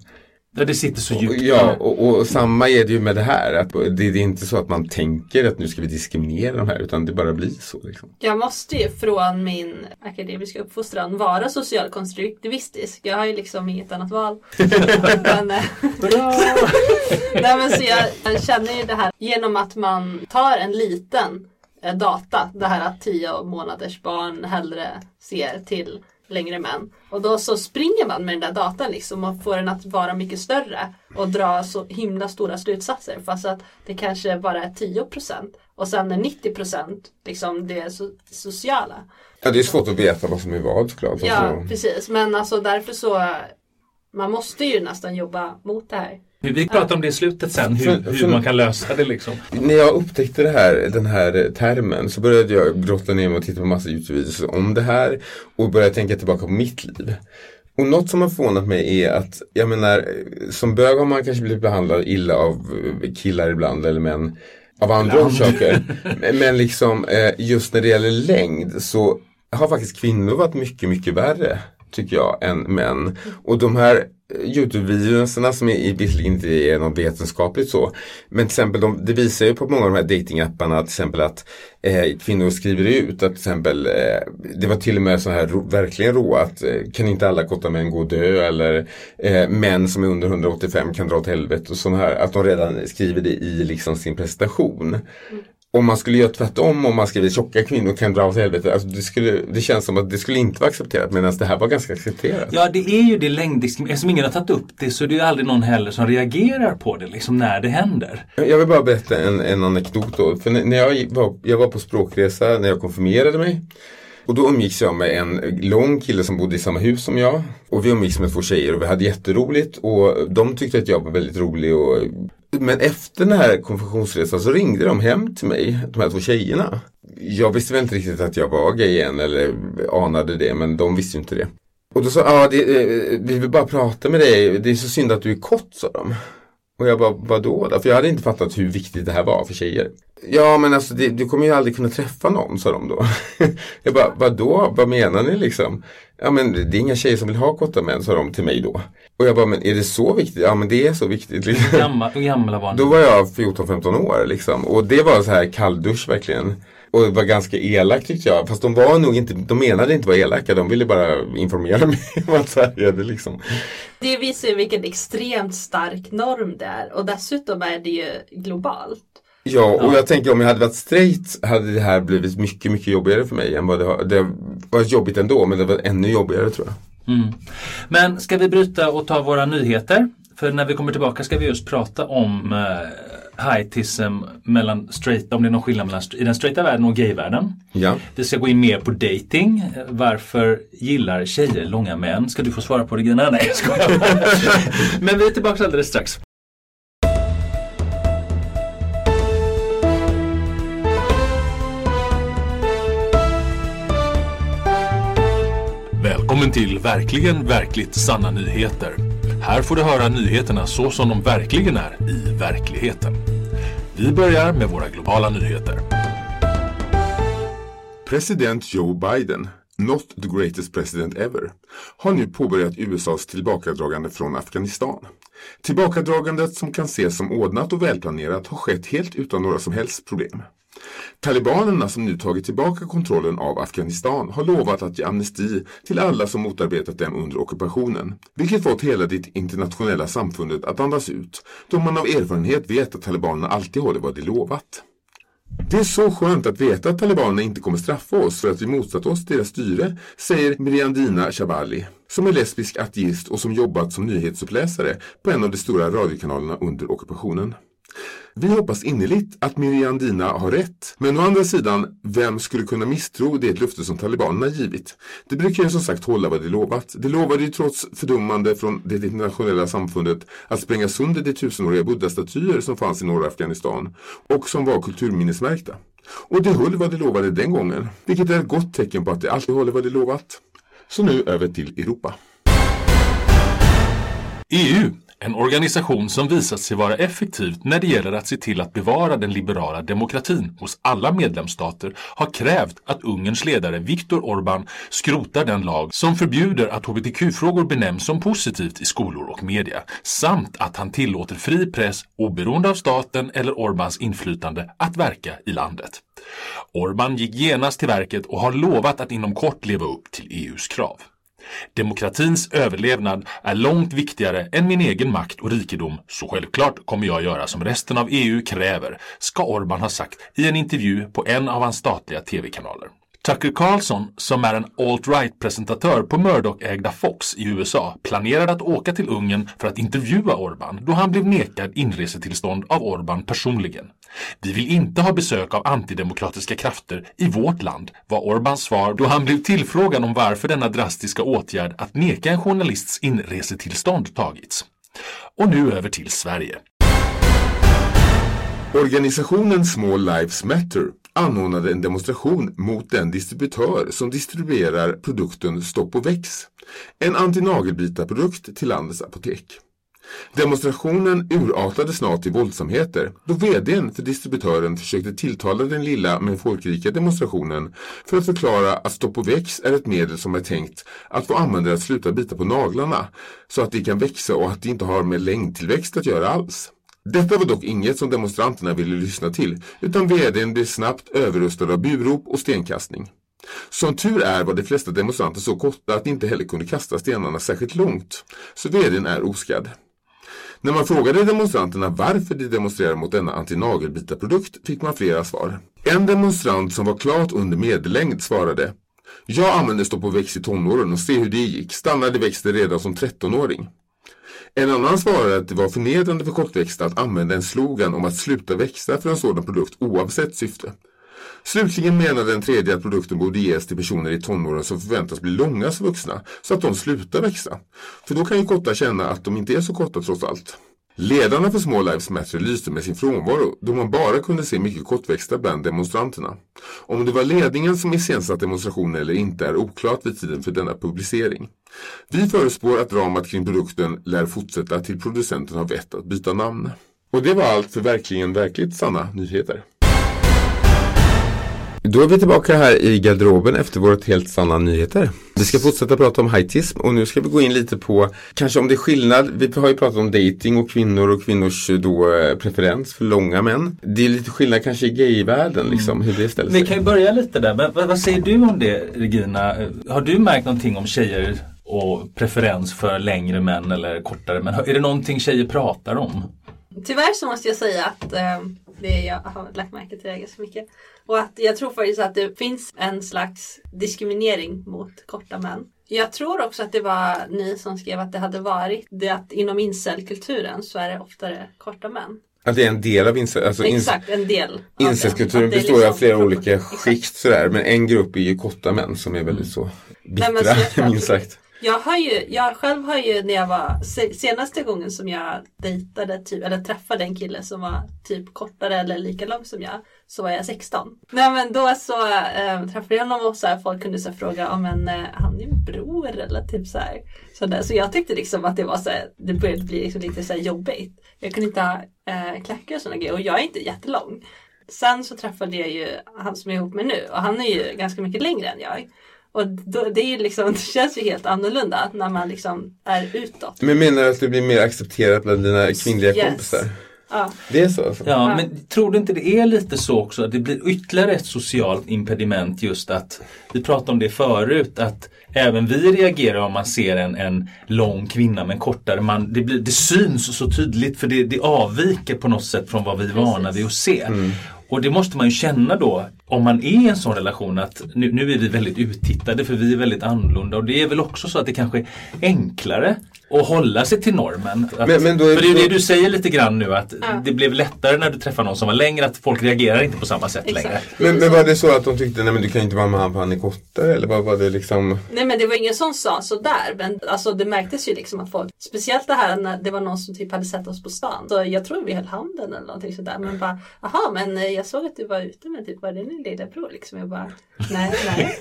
Ja, det sitter så Och, djupt. ja, och, och samma är det ju med det här. Att det, det är inte så att man tänker att nu ska vi diskriminera de här utan det bara blir så. Liksom. Jag måste ju från min akademiska uppfostran vara socialkonstruktivistisk. Jag har ju liksom inget annat val. men, eh, nej, men så jag, jag känner ju det här genom att man tar en liten data. Det här att tio månaders barn hellre ser till längre män. Och då så springer man med den där datan liksom och får den att vara mycket större och dra så himla stora slutsatser fast att det kanske bara är 10% och sen är 90% liksom det so- sociala. Ja, det är svårt att veta vad som är vad såklart. Ja, Alltså, precis. Men alltså därför så man måste ju nästan jobba mot det här. Vi pratar om det i slutet sen, hur, För- hur man kan lösa det liksom. När jag upptäckte här, den här termen så började jag grotta ner mig och titta på massa YouTube-videos om det här och började tänka tillbaka på mitt liv. Och något som har förvånat mig är att, jag menar, som bög har man kanske blivit behandlad illa av killar ibland eller män av andra orsaker. Men- Men liksom eh, just när det gäller längd så har faktiskt kvinnor varit mycket, mycket värre tycker jag än män. Och de här eh, Youtube-videorna som är, visserligen inte är något vetenskapligt så. Men till exempel de, det visar ju på många av de här datingapparna till exempel att eh, kvinnor skriver ut att till exempel eh, det var till och med så här ro, verkligen råa att eh, kan inte alla korta män gå och dö eller eh, män som är under 185 kan dra åt helvete och sån här. Att de redan skriver det i liksom sin presentation. Om man skulle göra tvärtom, om man skriver tjocka kvinnor kan dra åt helvete. Alltså det, skulle, det känns som att det skulle inte vara accepterat medan det här var ganska accepterat. Ja, det är ju det längddiskriminering. Eftersom ingen har tagit upp det så är det ju aldrig någon heller som reagerar på det liksom när det händer. Jag vill bara berätta en, en anekdot då. För när jag var, jag var på språkresa när jag konfirmerade mig. Och då umgicks jag med en lång kille som bodde i samma hus som jag. Och vi umgicks med två tjejer och vi hade jätteroligt. Och de tyckte att jag var väldigt rolig. Och... Men efter den här konfessionsresan så ringde de hem till mig, de här två tjejerna. Jag visste väl inte riktigt att jag var gay än eller anade det, men de visste ju inte det. Och då sa ah, det, eh, vi vill bara prata med dig, det är så synd att du är kort, sa de. Och jag bara, vadå då? För jag hade inte fattat hur viktigt det här var för tjejer. Ja men alltså det, du kommer ju aldrig kunna träffa någon, sa de då. jag bara, vadå? Vad menar ni liksom? Ja men det är inga tjejer som vill ha korta män, sa de till mig då. Och jag bara, men är det så viktigt? Ja men det är så viktigt. Liksom. Gamla, hur gamla var Då var jag 14-15 år liksom. Och det var så här kalldusch verkligen. Och det var ganska elakt tyckte jag. Fast de var nog inte, de menade inte vara elaka. De ville bara informera mig om att så här är det liksom. Det visar ju vilken extremt stark norm det är och dessutom är det ju globalt. Ja, och jag tänker om jag hade varit straight hade det här blivit mycket, mycket jobbigare för mig än vad det har. Det var jobbigt ändå, men det var ännu jobbigare tror jag. Mm. Men ska vi bryta och ta våra nyheter? För när vi kommer tillbaka ska vi just prata om eh, heightism mellan straight, om det är någon skillnad mellan i den straighta världen och gayvärlden. Ja. Vi ska gå in mer på dating. Varför gillar tjejer långa män? Ska du få svara på det Gina? Nej jag skojar. Men vi är tillbaka alldeles strax. Välkommen till Verkligen Verkligt Sanna Nyheter. Här får du höra nyheterna så som de verkligen är i verkligheten. Vi börjar med våra globala nyheter. President Joe Biden, not the greatest president ever, har nu påbörjat USAs tillbakadragande från Afghanistan. Tillbakadragandet som kan ses som ordnat och välplanerat har skett helt utan några som helst problem. Talibanerna som nu tagit tillbaka kontrollen av Afghanistan har lovat att ge amnesti till alla som motarbetat dem under ockupationen, vilket fått hela det internationella samfundet att andas ut, då man av erfarenhet vet att talibanerna alltid håller vad de lovat. Det är så skönt att veta att talibanerna inte kommer straffa oss för att vi motsatt oss deras styre, säger Miriandina Shabali, som är lesbisk ateist och som jobbat som nyhetsuppläsare på en av de stora radiokanalerna under ockupationen. Vi hoppas innerligt att Miriandina har rätt. Men å andra sidan, vem skulle kunna misstro det löfte som talibanerna givit? De brukar ju som sagt hålla vad de lovat. De lovade ju trots fördummande från det internationella samfundet att spränga sönder de tusenåriga buddhastatyer som fanns i norra Afghanistan och som var kulturminnesmärkta. Och de höll vad de lovade den gången, vilket är ett gott tecken på att de alltid håller vad de lovat. Så nu över till Europa. EU, en organisation som visat sig vara effektivt när det gäller att se till att bevara den liberala demokratin hos alla medlemsstater, har krävt att Ungerns ledare Viktor Orbán skrotar den lag som förbjuder att hbtq-frågor benämns som positivt i skolor och media, samt att han tillåter fri press, oberoende av staten eller Orbáns inflytande, att verka i landet. Orbán gick genast till verket och har lovat att inom kort leva upp till EUs krav. Demokratins överlevnad är långt viktigare än min egen makt och rikedom, så självklart kommer jag göra som resten av EU kräver, ska Orban ha sagt i en intervju på en av hans statliga tv-kanaler. Tucker Carlson, som är en alt-right-presentatör på Murdoch-ägda Fox i USA, planerade att åka till Ungern för att intervjua Orban då han blev nekad inresetillstånd av Orban personligen. Vi vill inte ha besök av antidemokratiska krafter i vårt land, var Orbans svar då han blev tillfrågad om varför denna drastiska åtgärd att neka en journalists inresetillstånd tagits. Och nu över till Sverige. Organisationen Small Lives Matter anordnade en demonstration mot den distributör som distribuerar produkten Stopp och väx, en antinagelbitarprodukt till landets apotek. Demonstrationen urartade snart till våldsamheter då vdn för distributören försökte tilltala den lilla men folkrika demonstrationen för att förklara att Stopp och väx är ett medel som är tänkt att få användare att sluta bita på naglarna så att de kan växa och att det inte har med längdtillväxt att göra alls. Detta var dock inget som demonstranterna ville lyssna till, utan vdn blev snabbt överröstad av burop och stenkastning. Som tur är var de flesta demonstranter så korta att de inte heller kunde kasta stenarna särskilt långt, så vdn är oskadd. När man frågade demonstranterna varför de demonstrerade mot denna antinagelbitarprodukt fick man flera svar. En demonstrant som var klart under medellängd svarade Jag använde stopp och växt i tonåren och se hur det gick. Stannade växten redan som 13-åring. En annan svarade att det var förnedrande för kortväxta att använda en slogan om att sluta växa för en sådan produkt oavsett syfte. Slutligen menade den tredje att produkten borde ges till personer i tonåren som förväntas bli långa som vuxna så att de slutar växa. För då kan ju korta känna att de inte är så korta trots allt. Ledarna för Small Lives Matter lyste med sin frånvaro då man bara kunde se mycket kortväxta bland demonstranterna. Om det var ledningen som iscensatt demonstrationen eller inte är oklart vid tiden för denna publicering. Vi förespår att dramat kring produkten lär fortsätta till producenten har vett att byta namn. Och det var allt för verkligen verkligt sanna nyheter. Då är vi tillbaka här i garderoben efter vårt helt sanna nyheter. Vi ska fortsätta prata om heightism och nu ska vi gå in lite på kanske om det är skillnad. Vi har ju pratat om dating och kvinnor och kvinnors då eh, preferens för långa män. Det är lite skillnad kanske i gayvärlden liksom hur det ställer sig. Vi kan ju börja lite där, men vad, vad säger du om det Regina? Har du märkt någonting om tjejer och preferens för längre män eller kortare män? Är det någonting tjejer pratar om? Tyvärr så måste jag säga att eh, det jag har lagt märke till det ganska mycket. Och att jag tror faktiskt att det finns en slags diskriminering mot korta män. Jag tror också att det var ni som skrev att det hade varit det att inom incelkulturen så är det oftare korta män. Att det är en del av incest, alltså Exakt, en del. är består ju av liksom- flera olika Exakt. skikt sådär. Men en grupp är ju korta män som är väldigt så bittra, Nej, men så att- minst sagt. Jag har ju, jag själv har ju när jag var, senaste gången som jag dejtade typ, eller träffade en kille som var typ kortare eller lika lång som jag, så var jag 16. Nej men då så äh, träffade jag honom och så här, folk kunde så här, fråga om en, äh, eh, han är min bror eller typ så här. Så, där. så jag tyckte liksom att det var så här, det började bli liksom lite så här jobbigt. Jag kunde inte ha eh, äh, klackar och sådana grejer och jag är inte jättelång. Sen så träffade jag ju han som jag är ihop med nu och han är ju ganska mycket längre än jag. Och då, det, är liksom, det känns ju helt annorlunda när man liksom är utåt. Men menar du att du blir mer accepterad bland dina kvinnliga Yes. kompisar? Ja. Det är så alltså? Ja, men tror du inte det är lite så också att det blir ytterligare ett socialt impediment just att vi pratade om det förut att även vi reagerar om man ser en, en lång kvinna med en kortare man. Det, blir, det syns så tydligt för det, det avviker på något sätt från vad vi är vana vid att se. Och det måste man ju känna då om man är i en sån relation att nu, nu är vi väldigt uttittade för vi är väldigt annorlunda. Och det är väl också så att det kanske är enklare att hålla sig till normen. Att, Men- men då är- för det är det du säger lite grann nu att Ja. det blev lättare när du träffar någon som var längre att folk reagerar inte på samma sätt Exakt. längre. Men, men var det så att de tyckte, nej men du kan inte vara med han för han är kortare? Eller vad var det liksom? Nej men det var ingen som sa sådär. Men alltså det märktes ju liksom att folk, speciellt det här när det var någon som typ hade sett oss på stan. Så jag tror vi höll handen eller någonting sådär. Men bara, jaha men eh, jag såg att du var ute med typ, var det din lillebror liksom? Jag bara, nej, nej.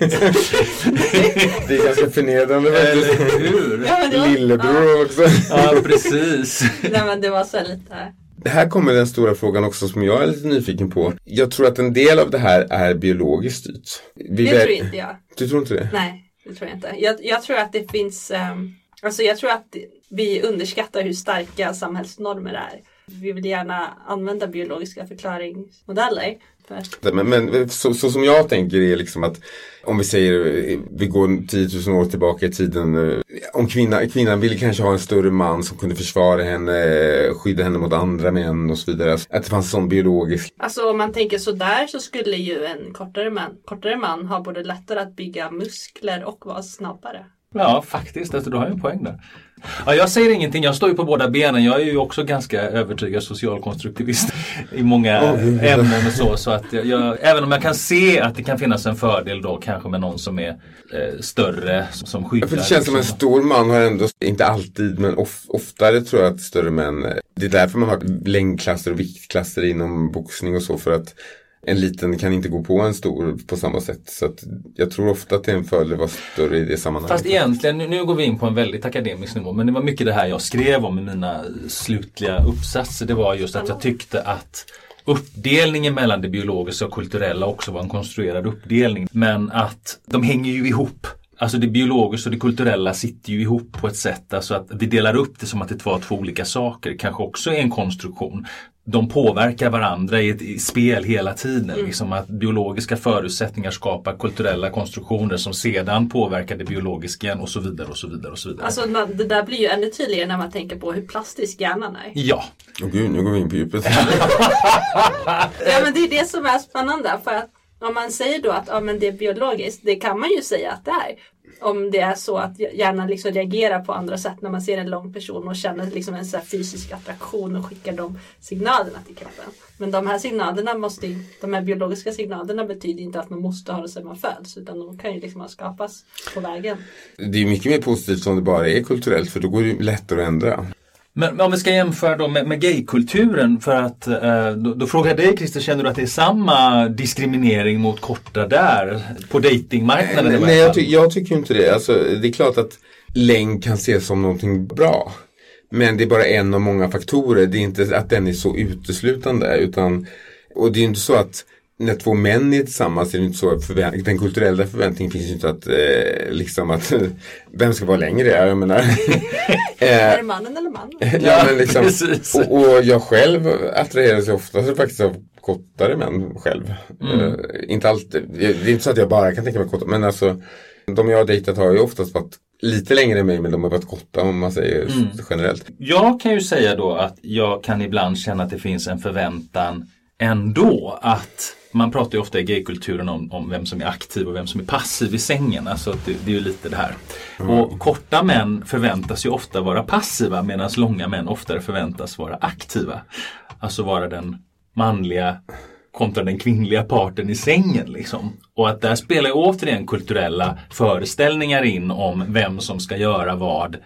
Det är ganska förnedrande. Eller hur? Ja, men det var- Lillebror också. Ja, precis. Nej men det var så här lite, Här kommer den stora frågan också som jag är lite nyfiken på. Jag tror att en del av det här är biologiskt styrt. Vi det tror inte jag. Du tror inte det? Nej, det tror jag inte. Jag, jag tror att det finns, ehm, alltså jag tror att vi underskattar hur starka samhällsnormer är. Vi vill gärna använda biologiska förklaringsmodeller. För, Men, men så, så som jag tänker är liksom att om vi säger vi går 10 000 år tillbaka i tiden. eh, Om kvinna, kvinnan ville kanske ha en större man som kunde försvara henne, skydda henne mot andra män och så vidare. Att det fanns sån biologisk alltså om man tänker sådär så skulle ju en kortare man, kortare man ha både lättare att bygga muskler och vara snabbare. Ja, faktiskt. Alltså, du har ju en poäng där. Ja, jag säger ingenting, jag står ju på båda benen. Jag är ju också ganska övertygad socialkonstruktivist i många ämnen och så. så att jag, även om jag kan se att det kan finnas en fördel då kanske med någon som är eh, större, som, skyddar. För det känns som en liksom. stor man har ändå, inte alltid men of, oftare tror jag att större män, eh, det är därför man har längdklasser och viktklasser inom boxning och så för att en liten kan inte gå på en stor på samma sätt. Så att jag tror ofta att det är en fördel att vara större i det sammanhanget. Fast egentligen, nu, nu går vi in på en väldigt akademisk nivå, men det var mycket det här jag skrev om i mina slutliga uppsatser. Det var just att jag tyckte att uppdelningen mellan det biologiska och kulturella också var en konstruerad uppdelning. Men att de hänger ju ihop. Alltså det biologiska och det kulturella sitter ju ihop på ett sätt. Alltså att vi delar upp det som att det var två olika saker. Kanske också är en konstruktion. De påverkar varandra i ett i spel hela tiden. Liksom att biologiska förutsättningar skapar kulturella konstruktioner som sedan påverkar det biologiska igen och så vidare och så vidare och så vidare. Alltså man- det där blir ju ännu tydligare när man tänker på hur plastisk hjärnan är. ja, Åh gud, nu går vi in på djupet. Ja men det är det som är spännande för att om man säger då att ja, men det är biologiskt, det kan man ju säga att det är. Om det är så att hjärnan liksom reagerar på andra sätt när man ser en lång person och känner liksom en så här fysisk attraktion och skickar de signalerna till kroppen. Men de här signalerna måste de här biologiska signalerna betyder inte att man måste ha det sedan man föds utan de kan ju liksom skapas på vägen. Det är mycket mer positivt om det bara är kulturellt för då går det lättare att ändra men om vi ska jämföra då med, med gaykulturen för att eh, då, då frågar jag dig Christer, känner du att det är samma diskriminering mot korta där? På datingmarknaden i Nej, nej jag, ty- jag tycker inte det. Alltså, det är klart att längd kan ses som någonting bra. Men det är bara en av många faktorer. Det är inte att den är så uteslutande. Utan, och det är inte så att när två män är tillsammans är det inte så att förvä- den kulturella förväntningen finns ju inte att eh, liksom att vem ska vara längre? Jag menar. Är eh, det mannen eller mannen? ja, men liksom, och, och jag själv attraheras ju oftast faktiskt av kortare män själv. Eh, inte alltid, det är inte så att jag bara kan tänka mig korta, men alltså de jag har dejtat har ju oftast varit lite längre än mig men de har varit korta om man säger generellt. Jag kan ju säga då att jag kan ibland känna att det finns en förväntan ändå att man pratar ju ofta i gaykulturen om, om vem som är aktiv och vem som är passiv i sängen. Alltså det, det är ju lite det här. Och korta män förväntas ju ofta vara passiva medan långa män oftare förväntas vara aktiva. alltså vara den manliga kontra den kvinnliga parten i sängen. Liksom. Och att där spelar återigen kulturella föreställningar in om vem som ska göra vad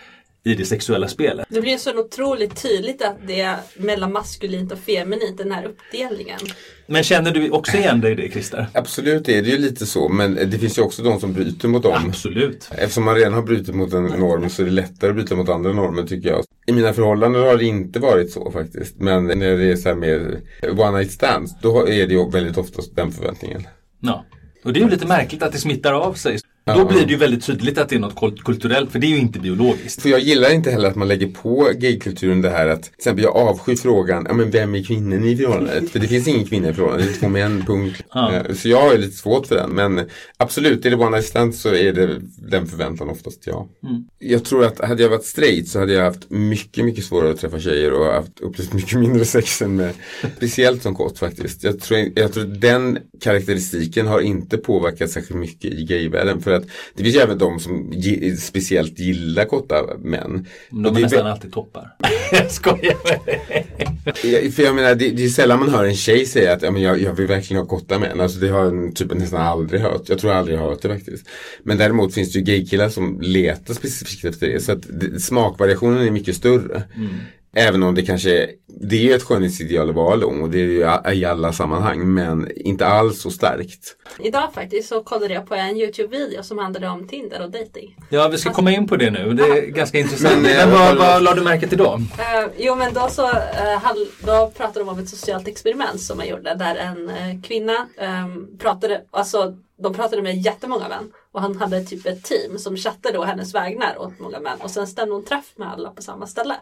i det sexuella spelet. Det blir så otroligt tydligt att det är mellan maskulint och feminint, den här uppdelningen. Men känner du också igen dig i det Christer? Absolut är det ju lite så men det finns ju också de som bryter mot dem. Absolut. Eftersom man redan har brutit mot en norm så är det lättare att bryta mot andra normer tycker jag. I mina förhållanden har det inte varit så faktiskt. Men när det är så här med one night stands då är det ju väldigt ofta den förväntningen. Ja. Och det är ju lite märkligt att det smittar av sig. Då Ja. blir det ju väldigt tydligt att det är något kult- kulturellt för det är ju inte biologiskt. För jag gillar inte heller att man lägger på gaykulturen det här att till exempel jag avskyr frågan, ja men vem är kvinnan i förhållandet? För det finns ingen kvinna i förhållandet, det är två män, punkt. Ja. Eh, Så jag har lite svårt för den. Men absolut, är det one night stand så är det den förväntan oftast ja. Jag tror att hade jag varit straight så hade jag haft mycket, mycket svårare att träffa tjejer och haft upplevt mycket mindre sex än med, speciellt som kort faktiskt. Jag tror, jag tror den karaktäristiken har inte påverkat särskilt mycket i gayvärlden. För att det finns ju även de som ge, speciellt gillar korta män. De är nästan alltid toppar. jag skojar med dig. För jag menar, det, det är sällan man hör en tjej säga att ja, men jag, jag vill verkligen ha korta män. Alltså det har jag typ nästan aldrig hört. Jag tror jag aldrig har hört det faktiskt. Men däremot finns det ju gaykillar som letar specifikt efter det. Så att det, smakvariationen är mycket större. Även om det kanske, det är ett skönhetsideal att vara lång och det är ju i alla sammanhang. Men inte alls så starkt. Idag faktiskt så kollade jag på en Youtube-video som handlade om Tinder och dating. Ja, vi ska komma in på det nu. Det är ganska intressant. Men, Men, eh, vad, vad- vad la du märke till då? Eh, jo men då så hall- då pratade de om ett socialt experiment som man gjorde där en eh, kvinna ehm, pratade, alltså de pratade med jättemånga män och han hade typ ett team som chattade då hennes vägnar åt många män och sen stämde hon träff med alla på samma ställe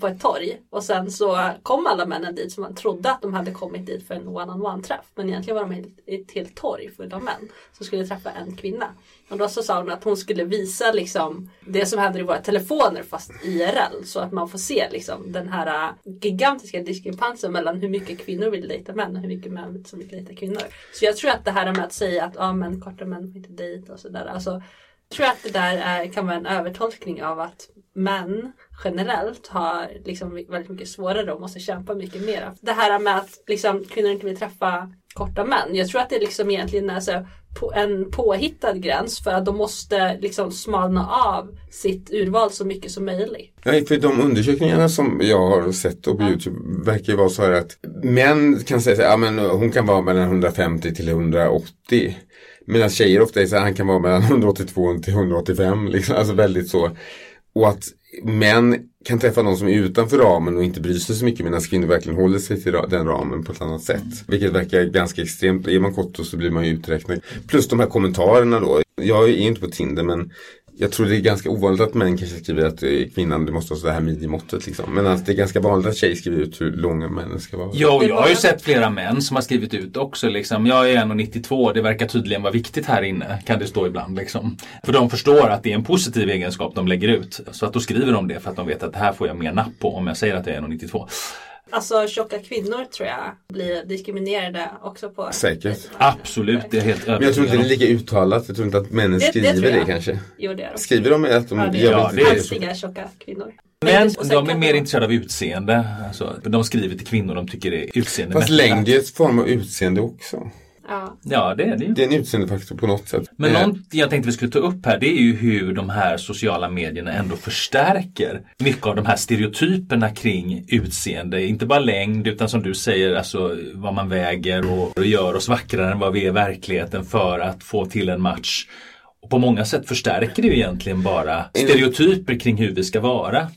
på ett torg och sen så kom alla männen dit som man trodde att de hade kommit dit för en one-on-one träff men egentligen var de i ett helt torg fullt av män som skulle träffa en kvinna. Och då så sa hon att hon skulle visa liksom det som händer i våra telefoner fast IRL så att man får se liksom den här gigantiska diskrepansen mellan hur mycket kvinnor vill dejta män och hur mycket män som vill dejta kvinnor. Så jag tror att det här med att säga att ja, men korta män får inte dejta och sådär. Alltså, jag tror att det där är, kan vara en övertolkning av att män generellt har liksom väldigt mycket svårare och måste kämpa mycket mer. Det här med att liksom, kvinnor inte vill träffa korta män. Jag tror att det liksom egentligen är så på en påhittad gräns för att de måste liksom smalna av sitt urval så mycket som möjligt. Nej, för de undersökningarna som jag har sett på Youtube verkar ju vara så här att män kan säga här, ja men hon kan vara mellan 150 till 180. Medan tjejer ofta är så här, han kan vara mellan 182 till 185. Liksom, alltså väldigt så. Och att män kan träffa någon som är utanför ramen och inte bryr sig så mycket medan kvinnor verkligen håller sig till den ramen på ett annat sätt. Vilket verkar ganska extremt. Är man kort så blir man ju uträknad. Plus de här kommentarerna då. Jag är inte på Tinder men jag tror det är ganska ovanligt att män kanske skriver att eh, kvinnan du måste ha så här midjemåttet liksom. Men alltså, det är ganska vanligt att tjejer skriver ut hur långa männen ska vara. Jo, jag har ju sett flera män som har skrivit ut också. Liksom. Jag är 1,92. Det verkar tydligen vara viktigt här inne. Kan det stå ibland. Liksom. För de förstår att det är en positiv egenskap de lägger ut. Så att då skriver de det för att de vet att det här får jag mer napp på om jag säger att jag är 1,92. Alltså tjocka kvinnor tror jag blir diskriminerade också på Säkert. Absolut, det är helt Men jag tror inte övertygad det är lika uttalat. Jag tror inte att männen Det- det skriver det, jag. kanske. Jo det är de. Skriver de att de Ja, det jag Ja, det det Halsiga tjocka kvinnor. Men de är mer de- intresserade av utseende. Alltså, de skriver till kvinnor de tycker är utseende Fast längd är ju ett form av utseende också. Ja. Ja, det är det ju. Det är en utseendefaktor på något sätt. Men Eh, något jag tänkte vi skulle ta upp här det är ju hur de här sociala medierna ändå förstärker mycket av de här stereotyperna kring utseende. Inte bara längd utan som du säger alltså vad man väger och, och gör oss vackrare än vad vi är i verkligheten för att få till en match. Och på många sätt förstärker det ju egentligen bara stereotyper kring hur vi ska vara.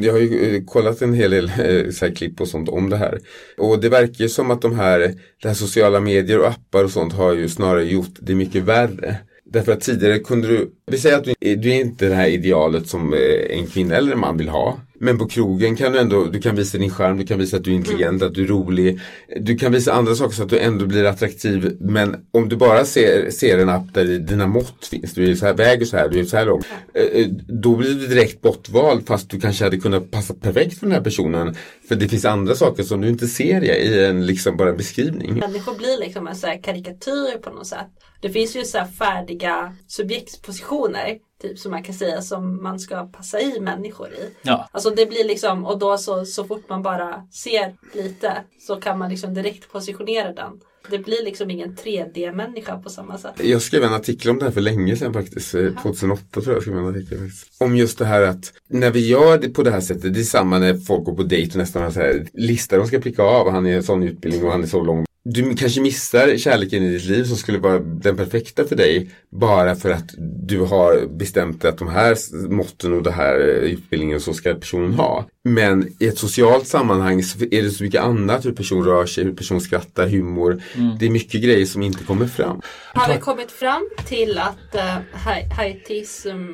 Jag har ju eh, kollat en hel del eh, så här klipp och sånt om det här. Och det verkar ju som att de här, det här sociala medier och appar och sånt har ju snarare gjort det mycket värre. Därför att tidigare kunde du, vi säger att du, du är inte det här idealet som eh, en kvinna eller en man vill ha. Men på krogen kan du ändå, du kan visa din charm, du kan visa att du är intelligent, att du är rolig. Du kan visa andra saker så att du ändå blir attraktiv. Men om du bara ser, ser en app där dina mått finns, du är så här, väger så här, du är så här lång. Eh, eh, då blir du direkt bortvald fast du kanske hade kunnat passa perfekt för den här personen. För det finns andra saker som du inte ser i en liksom bara beskrivning. Människor blir liksom en så här karikatyr på något sätt. Det finns ju så här färdiga subjektspositioner typ som man kan säga som man ska passa i människor i. Ja. Alltså det blir liksom och då så, så fort man bara ser lite så kan man liksom direkt positionera den. Det blir liksom ingen 3D-människa på samma sätt. Jag skrev en artikel om det här för länge sedan faktiskt. Eh, 2008 tror jag jag skrev en artikel faktiskt. Om just det här att när vi gör det på det här sättet. Det är samma när folk går på dejt och nästan har så här listor de ska pricka av. Han är sån utbildning och han är så lång. Du kanske missar kärleken i ditt liv som skulle vara den perfekta för dig. Bara för att du har bestämt att de här måtten och det här eh, utbildningen så ska personen ha. Men i ett socialt sammanhang så är det så mycket annat. Hur person rör sig, hur person skrattar, humor. Det är mycket grejer som inte kommer fram. Har vi kommit fram till att uh, haitism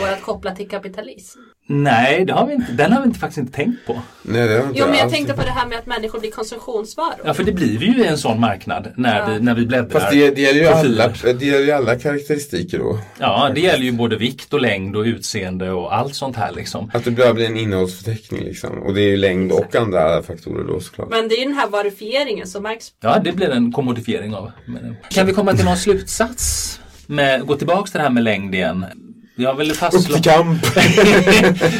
går att koppla till kapitalism? Nej, det har vi inte. den har vi inte, faktiskt inte tänkt på. Nej, det har inte Jo men jag tänkte på det här med att människor blir konsumtionsvaror. Ja, för det blir vi ju i en sån marknad när, Ja. vi, när vi bläddrar. Fast det, det gäller ju alla, det gäller ju alla karaktäristiker då. Ja, det gäller ju både vikt och längd och utseende och allt sånt här liksom. Att det bara blir en innehållsförteckning liksom. Och det är ju längd och andra faktorer då såklart. Men det är ju den här varifieringen som märks. Ja, det blir en kommodifiering av. Kan vi komma till någon slutsats? Med, gå tillbaks till det här med längd igen. Vi har väl Upp fastslå... till kamp!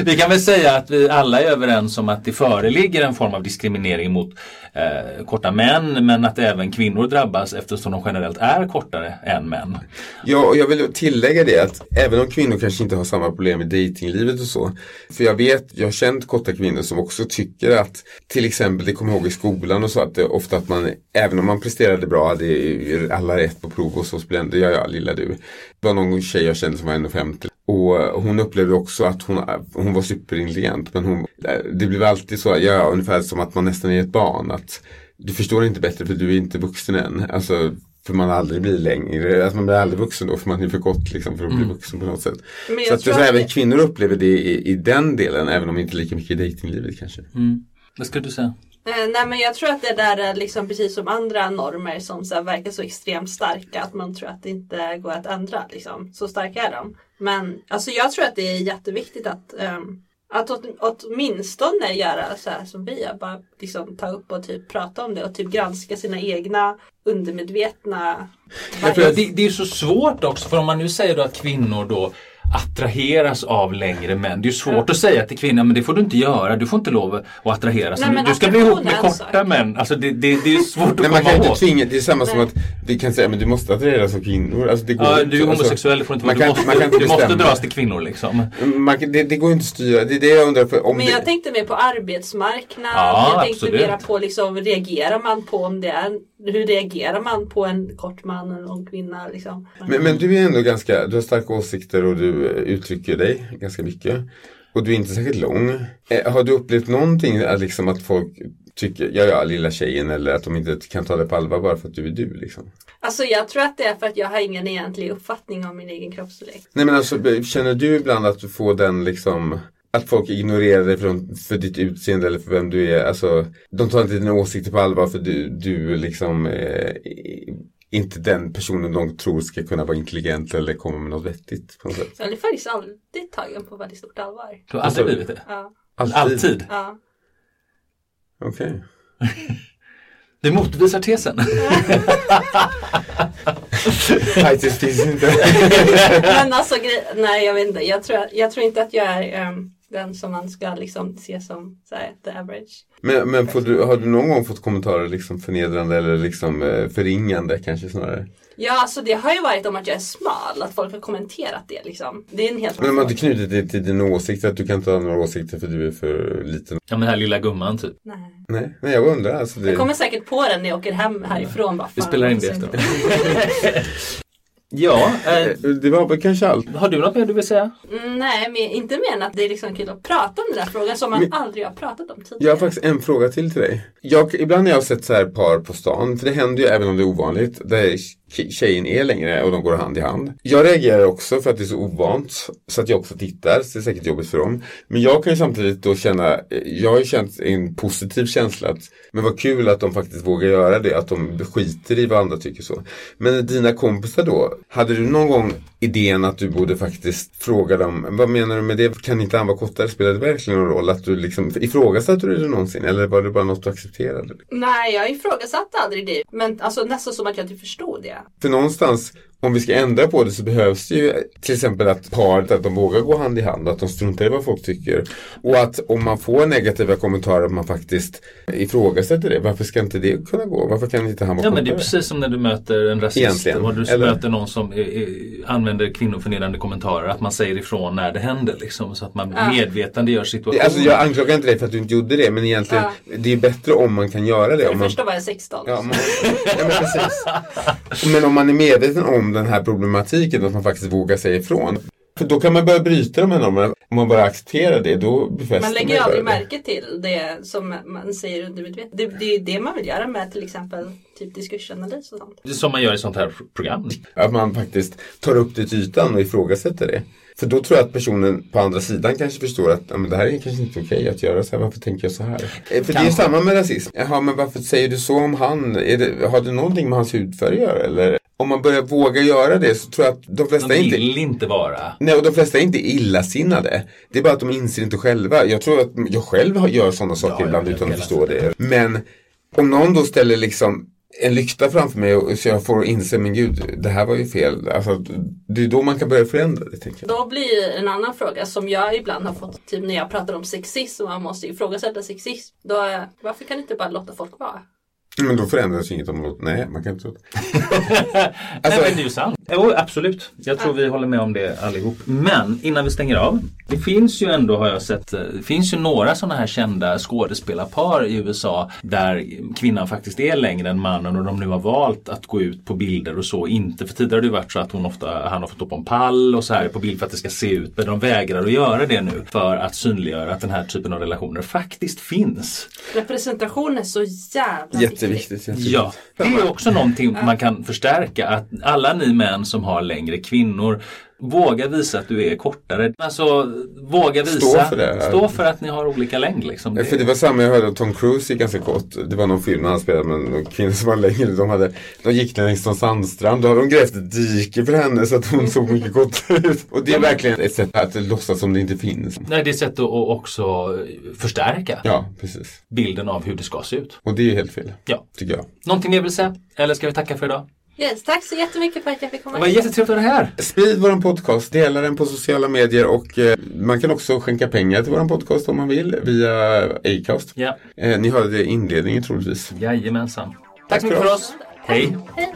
vi kan väl säga att vi alla är överens om att det föreligger en form av diskriminering mot eh, korta män men att även kvinnor drabbas eftersom de generellt är kortare än män. Ja, och jag vill tillägga det att även om kvinnor kanske inte har samma problem i datinglivet och så. För jag vet, jag har känt korta kvinnor som också tycker att till exempel, det kommer jag ihåg i skolan och så att det ofta att man, även om man presterade bra, hade alla rätt på prov och så så blev det, ja ja lilla du. Det var någon tjej jag kände som var 1,50 och hon upplevde också att hon, hon var superintelligent men hon, det blev alltid så, ja ungefär som att man nästan är ett barn. Att du förstår inte bättre för du är inte vuxen än. Alltså, för man aldrig blir längre, alltså man blir aldrig vuxen då för man är för kort liksom, för att bli vuxen på något sätt. Men Så att så att även det- kvinnor upplever det i, i den delen även om inte lika mycket i datinglivet kanske. Vad ska du säga? Eh, nej men jag tror att det där är liksom precis som andra normer som så verkar så extremt starka att man tror att det inte går att ändra. Liksom. Så starka är de. Men alltså jag tror att det är jätteviktigt att um, att åt, åtminstone göra så här som vi gör. Bara liksom ta upp och typ prata om det och typ granska sina egna undermedvetna Jag tror att det, det är så svårt också för om man nu säger då att kvinnor då attraheras av längre män. Det är ju svårt att säga till kvinnor men det får du inte göra. Du får inte lov att attraheras. Nej, du ska bli ihop med korta sak. män. Alltså det, det, det är svårt att man komma kan inte åt. tvinga, det är samma som Nej. att vi kan säga men du måste attraheras av kvinnor. Alltså, det går Ja, inte. du är Alltså, homosexuell, du får inte man vara. kan Du inte- man kan måste, inte du måste dras till kvinnor liksom. man, kan- det, det går inte att styra, det är det jag undrar för om Men det, jag tänkte mer på arbetsmarknad. Ja, jag tänkte absolut. mera på liksom, reagerar man på om det är, hur reagerar man på en kort man och en lång kvinna liksom. Men, men du är ändå ganska, du har starka åsikter och du eh, uttrycker dig ganska mycket. Och du är inte särskilt lång. Eh, har du upplevt någonting, att liksom att folk tycker, ja ja lilla tjejen eller att de inte kan ta det på allvar bara för att du är du liksom? Alltså jag tror att det är för att jag har ingen egentlig uppfattning om min egen kroppsstorlek. Nej men alltså känner du ibland att du får den liksom att folk ignorerar dig för, för ditt utseende eller för vem du är. Alltså, de tar inte dina åsikter på allvar för du, du liksom eh, inte den personen de tror ska kunna vara intelligent eller komma med något vettigt. På något sätt. Jag är faktiskt alltid tagen på väldigt stort allvar. Du har aldrig blivit det? Ja. Alltid? ja. Okej. Det motbevisar tesen. Faktiskt finns inte. Men alltså, grej- nej jag vet inte. Jag tror, jag tror inte att jag är ehm, den som man ska liksom se som så här, the average. Men, men får du, har du någon gång fått kommentarer liksom förnedrande eller liksom eh, förringande kanske snarare? Ja, alltså det har ju varit om att jag är smal. Att folk har kommenterat det liksom. Det är en helt Men de har inte knutit det till dina åsikter att du kan inte ha några åsikter för du är för liten? Ja men den här lilla gumman typ. Nej. Nej, nej jag undrar alltså. Det... Jag kommer säkert på den när jag åker hem härifrån. Bara, Vi spelar in det alltså, efter. Ja, eh, Eh, Det var väl kanske allt. har du något mer du vill säga? Mm, Nej, men inte mer än att det är liksom kul att prata om den där frågan som man Men- aldrig har pratat om tidigare. Jag har faktiskt en fråga till till dig. Jag, ibland när jag har sett så här par på stan, för det händer ju även om det är ovanligt, där tje- tjejen är längre och de går hand i hand. Jag reagerar också för att det är så ovant, så att jag också tittar, så det är säkert jobbigt för dem. Men jag kan ju samtidigt då känna, eh, jag har ju känt en positiv känsla att, men vad kul att de faktiskt vågar göra det, att de skiter i vad andra tycker så. Men dina kompisar då, hade du någon gång idén att du borde faktiskt fråga dem, vad menar du med det, kan inte han vara kortare, spelar det verkligen någon roll att du liksom, ifrågasatte du det någonsin eller var det bara något du accepterade? Nej, jag ifrågasatte aldrig det. Men alltså nästan som att jag inte förstod det. För någonstans, om vi ska ändra på det så behövs det ju till exempel att paret att de vågar gå hand i hand att de struntar i vad folk tycker. Och att om man får negativa kommentarer att man faktiskt ifrågasätter det. Varför ska inte det kunna gå? Varför kan inte han vara Ja men det är precis som när du möter en rasist Egentligen, och du eller? möter någon som eh, eh, använder kvinnoförnedrande kommentarer. Att man säger ifrån när det händer liksom. Så att man Ja. medvetandegör situationen. Alltså jag anklagar inte dig för att du inte gjorde det men egentligen det är bättre om man kan göra det. För Om det man, första var jag 16. ja, man, ja, men, precis. men om man är medveten om den här problematiken att man faktiskt vågar säga ifrån. För då kan man börja bryta de här normerna. Om man bara accepterar det då befäster Man lägger ju aldrig det. märke till det som man säger undermedvetet. Det, det är ju det man vill göra med till exempel typ diskursanalys och sånt. Som man gör i sånt här program. Att man faktiskt tar upp det till ytan och ifrågasätter det. För då tror jag att personen på andra sidan kanske förstår att ja, men det här är kanske inte okej att göra så här. Varför tänker jag så här? Eh, För det är Kanske. samma med rasism. Jaha, men varför säger du så om han? Det, har det någonting med hans hudfärg att göra? Eller om man börjar våga göra det så tror jag att de flesta De inte vill inte vara. Nej, och de flesta är inte illasinnade. Det är bara att de inser inte själva. Jag tror att jag själv gör sådana saker Ja, ibland utan att förstå det. Men om någon då ställer liksom en lykta framför mig och så jag får inse, men gud, det här var ju fel. Alltså, det är då man kan börja förändra det, tänker jag. Då blir en annan fråga som jag ibland har fått typ när jag pratar om sexism och man måste ifrågasätta sexism. Då är, varför kan inte bara låta folk vara? Men då förändras inget om något. Nej, man kan inte tro det. Nej Alltså- men det är ju sant. Jo absolut. Jag tror vi håller med om det allihop. Men innan vi stänger av. Det finns ju ändå har jag sett. eh, Det finns ju några sådana här kända skådespelarpar i USA. Där kvinnan faktiskt är längre än mannen och de nu har valt att gå ut på bilder och så. Inte för tidigare har det varit så att hon ofta, han har fått stå på en pall och så här på bild för att det ska se ut. Men de vägrar att göra det nu. För att synliggöra att den här typen av relationer faktiskt finns. Representation är så jävla Jätteviktigt. jätteviktigt. Ja, det är också någonting man kan förstärka. Att alla ni män som har längre kvinnor Våga visa att du är kortare. Alltså våga visa. Stå för det. Stå för att ni har olika längd. Liksom. Ja, För det var samma jag hörde att Tom Cruise gick ganska kort. Det var någon film han spelade med en kvinna som var längre. De, hade, de gick längs någon sandstrand. Då hade de grävt ett dike för henne så att hon såg mycket kortare ut. Och det är verkligen ett sätt att låtsas som det inte finns. Nej, det är ett sätt att att också förstärka Ja, precis. bilden av hur det ska se ut. Och det är helt fel. Ja. Tycker jag. Någonting mer vill säga? Eller ska vi tacka för idag? Yes, tack så jättemycket för att jag fick komma Det var jättetrevligt att vara här. Sprid våran podcast, dela den på sociala medier och eh, man kan också skänka pengar till våran podcast om man vill via Acast. Ja, Eh, ni hörde det i inledningen troligtvis. jajamensan. Tack Tack så mycket för för oss. oss. Hej. Hej.